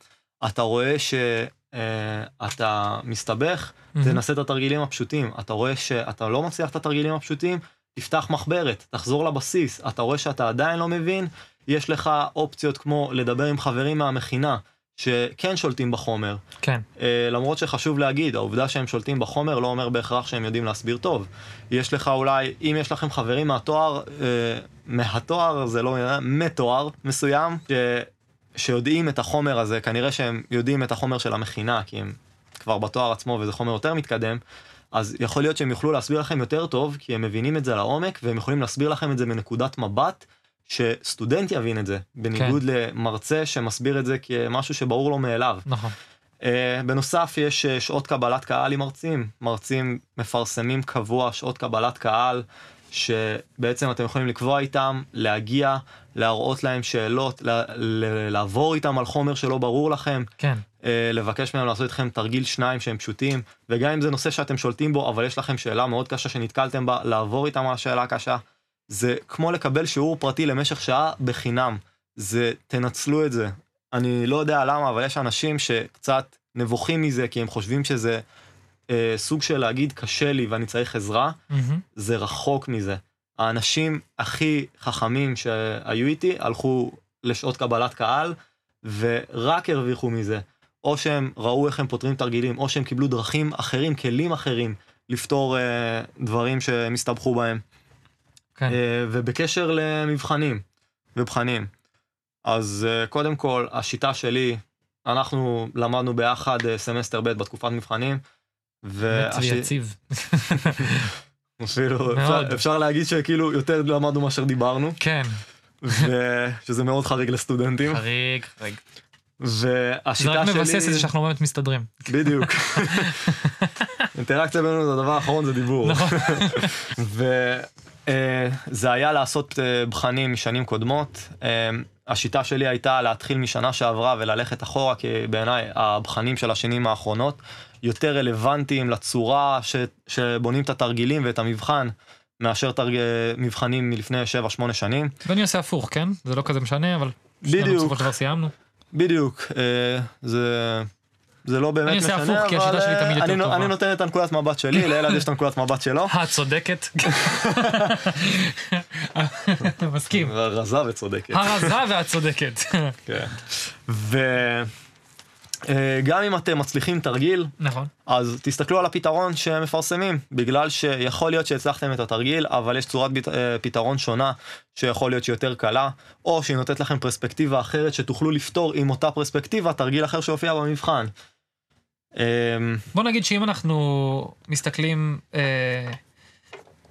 אתה רואה שאתה מסתבך, mm-hmm. תנסה את התרגילים הפשוטים. אתה רואה שאתה לא מצליח את התרגילים הפשוטים, תפתח מחברת, תחזור לבסיס, אתה רואה שאתה עדיין לא מבין, יש לך אופציות כמו לדבר עם חברים מהמכינה, שכן שולטים בחומר. כן. Uh, למרות שחשוב להגיד, העובדה שהם שולטים בחומר לא אומר בהכרח שהם יודעים להסביר טוב. יש לך אולי, אם יש לכם חברים מהתואר, uh, מהתואר זה לא, מתואר מסוים, ש, שיודעים את החומר הזה, כנראה שהם יודעים את החומר של המכינה, כי הם כבר בתואר עצמו וזה חומר יותר מתקדם, אז יכול להיות שהם יוכלו להסביר לכם יותר טוב, כי הם מבינים את זה לעומק, והם יכולים להסביר לכם את זה מנקודת מבט, שסטודנט יבין את זה, בניגוד כן. למרצה שמסביר את זה כמשהו שברור לו מאליו. נכון. Uh, בנוסף יש uh, שעות קבלת קהל עם מרצים, מרצים מפרסמים קבוע שעות קבלת קהל, שבעצם אתם יכולים לקבוע איתם, להגיע, להראות להם שאלות, לעבור איתם על חומר שלא ברור לכם. כן. אה, לבקש מהם לעשות איתכם תרגיל שניים שהם פשוטים, וגם אם זה נושא שאתם שולטים בו, אבל יש לכם שאלה מאוד קשה שנתקלתם בה, לעבור איתם על השאלה הקשה. זה כמו לקבל שיעור פרטי למשך שעה בחינם. זה, תנצלו את זה. אני לא יודע למה, אבל יש אנשים שקצת נבוכים מזה, כי הם חושבים שזה אה, סוג של להגיד קשה לי ואני צריך עזרה, mm-hmm. זה רחוק מזה. האנשים הכי חכמים שהיו איתי הלכו לשעות קבלת קהל, ורק הרוויחו מזה. או שהם ראו איך הם פותרים תרגילים, או שהם קיבלו דרכים אחרים, כלים אחרים, לפתור אה, דברים שהם הסתבכו בהם. כן. אה, ובקשר למבחנים ובחנים, אז אה, קודם כל, השיטה שלי, אנחנו למדנו ביחד אה, סמסטר ב' בתקופת מבחנים. והש... יציב. אפילו, אפשר, אפשר להגיד שכאילו יותר למדנו מאשר דיברנו. כן. ושזה מאוד חריג לסטודנטים. חריג, חריג. והשיטה שלי... זה רק מבסס את זה שאנחנו באמת מסתדרים. בדיוק. אינטראקציה בינינו זה הדבר האחרון זה דיבור. נכון. וזה היה לעשות אה, בחנים משנים קודמות. אה, השיטה שלי הייתה להתחיל משנה שעברה וללכת אחורה, כי בעיניי הבחנים של השנים האחרונות יותר רלוונטיים לצורה ש, שבונים את התרגילים ואת המבחן. מאשר תרג... מבחנים מלפני 7-8 שנים. ואני עושה הפוך, כן? זה לא כזה משנה, אבל... בדיוק. בסופו של דבר סיימנו. בדיוק, אה, זה... זה לא באמת משנה, אבל הפוך, כי השיטה שלי תמיד יותר טובה. אני נותן את הנקודת מבט שלי, לאלעד יש את הנקודת מבט שלו. הצודקת. מסכים. הרזה וצודקת. הרזה והצודקת. כן. אה, גם אם אתם מצליחים תרגיל, נכון. אז תסתכלו על הפתרון שהם מפרסמים, בגלל שיכול להיות שהצלחתם את התרגיל, אבל יש צורת אה, פתרון שונה, שיכול להיות שהיא יותר קלה, או שהיא נותנת לכם פרספקטיבה אחרת שתוכלו לפתור עם אותה פרספקטיבה תרגיל אחר שהופיע במבחן. אמ, בוא נגיד שאם אנחנו מסתכלים, אה,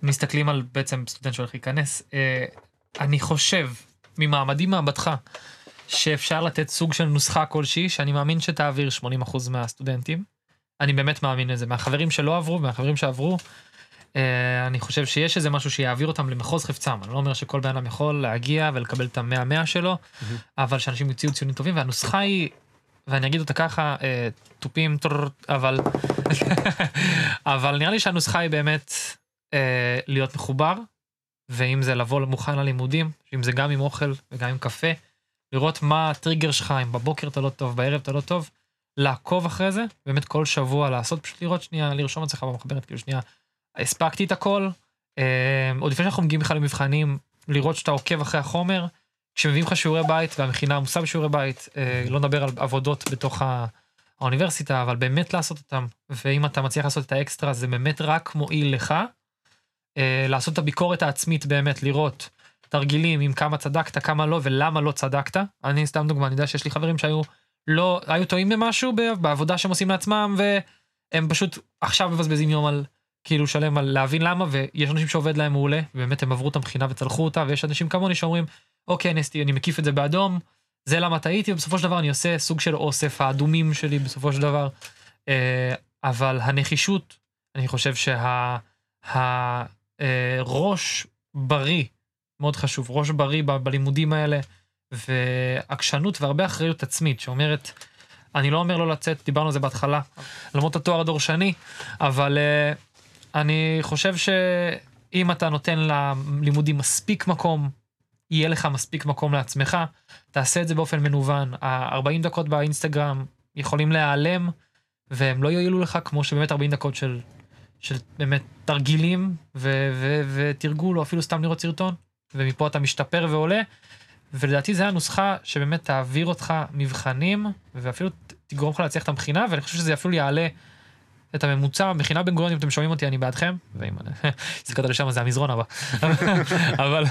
מסתכלים על בעצם סטודנט שהולך להיכנס, אני חושב, ממעמדי מעמדך, שאפשר לתת סוג של נוסחה כלשהי, שאני מאמין שתעביר 80% מהסטודנטים. אני באמת מאמין לזה. מהחברים שלא עברו, מהחברים שעברו, אה, אני חושב שיש איזה משהו שיעביר אותם למחוז חפצם. אני לא אומר שכל בן אדם יכול להגיע ולקבל את המאה מאה שלו, mm-hmm. אבל שאנשים יוציאו ציונים טובים, והנוסחה היא, ואני אגיד אותה ככה, אה, תופים, אבל, אבל נראה לי שהנוסחה היא באמת אה, להיות מחובר, ואם זה לבוא מוכן ללימודים, אם זה גם עם אוכל וגם עם קפה. לראות מה הטריגר שלך, אם בבוקר אתה לא טוב, בערב אתה לא טוב, לעקוב אחרי זה, באמת כל שבוע לעשות, פשוט לראות שנייה, לרשום אצלך במחברת, כאילו שנייה, הספקתי את הכל, אה, עוד לפני שאנחנו מגיעים בכלל למבחנים, לראות שאתה עוקב אחרי החומר, כשמביאים לך שיעורי בית, והמכינה עמוסה בשיעורי בית, אה, לא נדבר על עבודות בתוך האוניברסיטה, אבל באמת לעשות אותם, ואם אתה מצליח לעשות את האקסטרה, זה באמת רק מועיל לך, אה, לעשות את הביקורת העצמית באמת, לראות תרגילים עם כמה צדקת, כמה לא ולמה לא צדקת. אני סתם דוגמה, אני יודע שיש לי חברים שהיו לא, היו טועים במשהו בעבודה שהם עושים לעצמם הם פשוט עכשיו מבזבזים יום על כאילו שלם על להבין למה, ויש אנשים שעובד להם מעולה, ובאמת הם עברו את הבחינה וצלחו אותה, ויש אנשים כמוני שאומרים, אוקיי, אני, אני מקיף את זה באדום, זה למה טעיתי, ובסופו של דבר אני עושה סוג של אוסף האדומים שלי בסופו של דבר. אה, אבל הנחישות, אני חושב שהראש בריא, מאוד חשוב, ראש בריא ב- בלימודים האלה, ועקשנות והרבה אחריות עצמית, שאומרת, אני לא אומר לא לצאת, דיברנו על זה בהתחלה, למרות התואר הדורשני, אבל uh, אני חושב שאם אתה נותן ללימודים מספיק מקום, יהיה לך מספיק מקום לעצמך, תעשה את זה באופן מנוון. ה-40 דקות באינסטגרם יכולים להיעלם, והם לא יועילו לך כמו שבאמת 40 דקות של, של באמת תרגילים ו- ו- ותרגול, או אפילו סתם לראות סרטון, ומפה אתה משתפר ועולה. ולדעתי זה הנוסחה שבאמת תעביר אותך מבחנים, ואפילו תגרום לך להצליח את המכינה, ואני חושב שזה אפילו יעלה את הממוצע, מכינה בן גוריון, אם אתם שומעים אותי, אני בעדכם, ואם הסתכלת לשם, זה המזרון הבא. אבל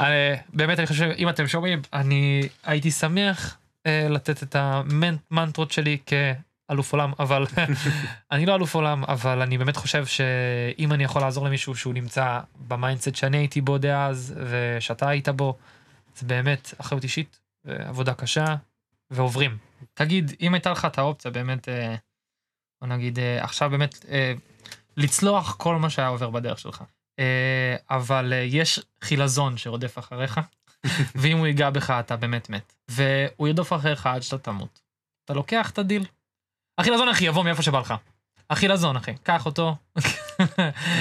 אה, באמת, אני חושב שאם אתם שומעים, אני הייתי שמח אה, לתת את המנטרות שלי כאלוף עולם, אבל אני לא אלוף עולם, אבל אני באמת חושב שאם אני יכול לעזור למישהו שהוא נמצא ב mindset שאני הייתי בו דאז, ושאתה היית בו, זה באמת אחריות אישית, ועבודה קשה, ועוברים. תגיד, אם הייתה לך את האופציה באמת, אה, בוא נגיד, אה, עכשיו באמת, אה, לצלוח כל מה שהיה עובר בדרך שלך. אבל יש חילזון שרודף אחריך, ואם הוא ייגע בך אתה באמת מת. והוא ירדוף אחריך עד שאתה תמות. אתה לוקח את הדיל. החילזון אחי יבוא מאיפה שבא לך. החילזון אחי, קח אותו.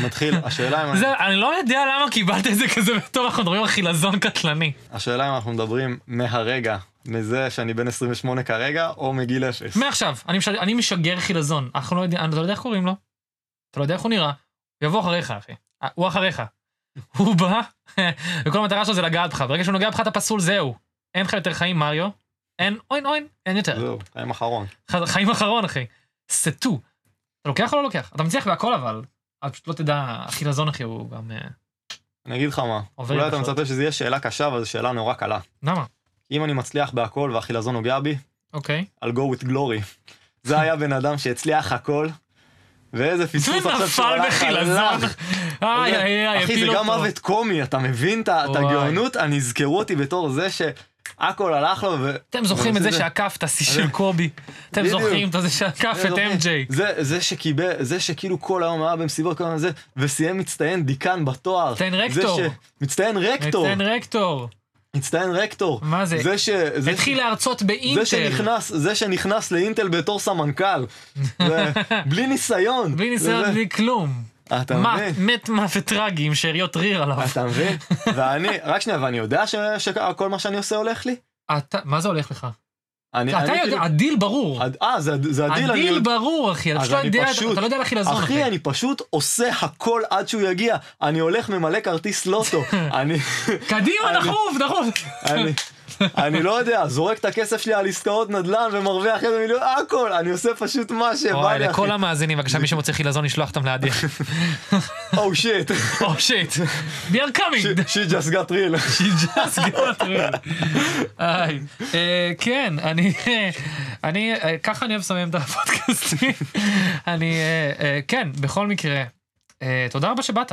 מתחיל, השאלה אם זה, אני לא יודע למה קיבלת את זה כזה בתור אנחנו מדברים על חילזון קטלני. השאלה אם אנחנו מדברים מהרגע, מזה שאני בן 28 כרגע, או מגיל אפס. מעכשיו, אני, מש... אני משגר חילזון, אנחנו לא יודעים, אתה לא יודע איך קוראים לו? אתה לא יודע איך הוא נראה? הוא יבוא אחריך, אחי. אה, הוא אחריך. הוא בא, וכל המטרה שלו זה לגעת בך, ברגע שהוא נוגע בך אתה פסול, זהו. אין לך יותר חיים, מריו. אין, אוין, אוין, אין יותר. זהו, חיים אחרון. חיים אחרון, אחי. סטו. אתה לוקח או לא לוקח? אתה מצליח בהכל אבל. אבל פשוט לא תדע, החילזון, אחי, הוא גם... אה, אני אגיד לך מה, אולי אתה. מצפה שזה יהיה שאלה קשה, אבל זו שאלה נורא קלה. למה? אם אני מצליח בהכל והחילזון נוגע בי, אוקיי. I'll go with glory. זה היה בן אדם שהצליח הכל, ואיזה פספוס עכשיו שהוא הלך, בחילזון. הלך. איי, איי, איי, אחי, זה גם. מוות קומי, אתה מבין את את. הגאונות? אני יזכרו אותי בתור זה שהכל הלך לו, ו... אתם זוכרים את זה שעקף את השיא של קובי. אתם. זוכרים את זה שעקף את. MJ. זה, זה שקיבל, זה שכאילו כל היום היה במסיבות כל הזמן זה, וסיים מצטיין דיקן בתואר. מצטיין זה רקטור. ש... מצטיין רקטור. מצטיין רקטור. מצטיין רקטור. מה זה? זה ש... זה התחיל להרצות זה באינטל. שנכנס, זה שנכנס לאינטל בתור סמנכ"ל. בלי ניסיון. בלי ניסיון, בלי כלום. אתה מה- מבין? מת מוות טרגי עם שאריות ריר עליו. אתה מבין? ואני, רק שנייה, ואני יודע שכל מה שאני עושה הולך לי? אתה- מה זה הולך לך? אני, אתה אני יודע, כאילו- הדיל ברור. אה, זה זה הדיל, אני הדיל יודע- ברור, אחי. אתה לא אני יודע, פשוט- אתה לא יודע על החילזון, אחי, אחי. אני פשוט עושה הכל עד שהוא יגיע. אני הולך ממלא כרטיס לוטו. אני, קדימה, אני- דחוף, דחוף. אני, לא יודע, זורק את הכסף שלי על עסקאות נדל"ן ומרוויח איזה מיליון, הכל, אני עושה פשוט מה שבא לי. לכל המאזינים, בבקשה, מי שמוצא חילזון, לשלוח אותם לידי. Oh shit, או שיט. We are coming. she just got real. She just got real. אה, כן, אני, אני, אה, ככה אני אוהב לסיים את הפודקאסטים. אני, אה, כן, בכל מקרה, תודה רבה שבאת,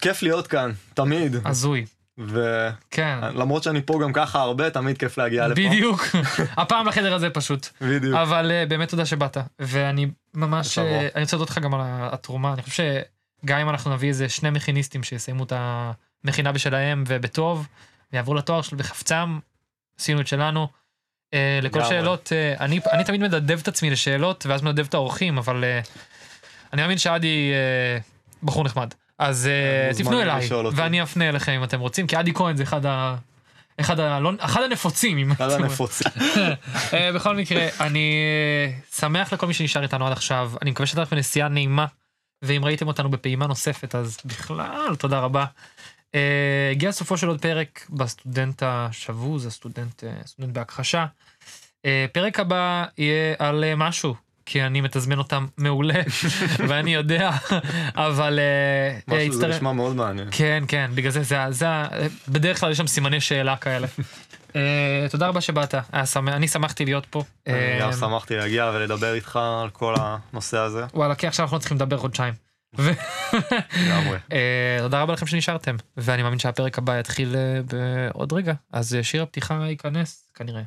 כיף להיות כאן, תמיד. הזוי, ולמרות כן, שאני פה גם ככה הרבה, תמיד כיף להגיע לפה. בדיוק, הפעם בחדר הזה פשוט, בדיוק. אבל אה, באמת תודה שבאת, ואני ממש. אה, אני רוצה להודות לך גם על התרומה, אני חושב שגם אם אנחנו נביא איזה שני מכיניסטים שיסיימו את המכינה בשלהם ובטוב, ויעברו לתואר של בחפצם, עשינו את שלנו. אה, לכל. שאלות, אה, אני, אני תמיד מדדב את עצמי לשאלות, ואז מדדב את האורחים, אבל אה, אני מאמין שעדי אה, בחור נחמד. אז אה, מוזמנים תפנו אליי. ואני אפנה אליכם אם אתם רוצים, כי עדי כהן זה אחד ה... אחד, ה... לא... אחד הנפוצים, אם אחד הנפוצים. אה, בכל מקרה, אני אה, שמח לכל מי שנשאר איתנו עד עכשיו. אני מקווה שהייתה לכם נסיעה נעימה, ואם ראיתם אותנו בפעימה נוספת, אז בכלל, תודה רבה. אה, הגיע סופו של עוד פרק בסטודנט השבוז, הסטודנט אה, סטודנט בהכחשה. אה, פרק הבא יהיה על אה, משהו, כי אני מתזמן אותם מעולה, ואני יודע, אבל אה, משהו זה נשמע מאוד מעניין. כן, כן, בגלל זה, זה, בדרך כלל יש שם סימני שאלה כאלה. אה, תודה רבה שבאת, אני שמחתי להיות פה. אני גם אה, שמחתי להגיע ולדבר איתך על כל הנושא הזה. וואלה, כי עכשיו אנחנו צריכים לדבר חודשיים. תודה רבה לכם שנשארתם, ואני מאמין שהפרק הבא יתחיל בעוד רגע, אז שיר הפתיחה ייכנס, כנראה.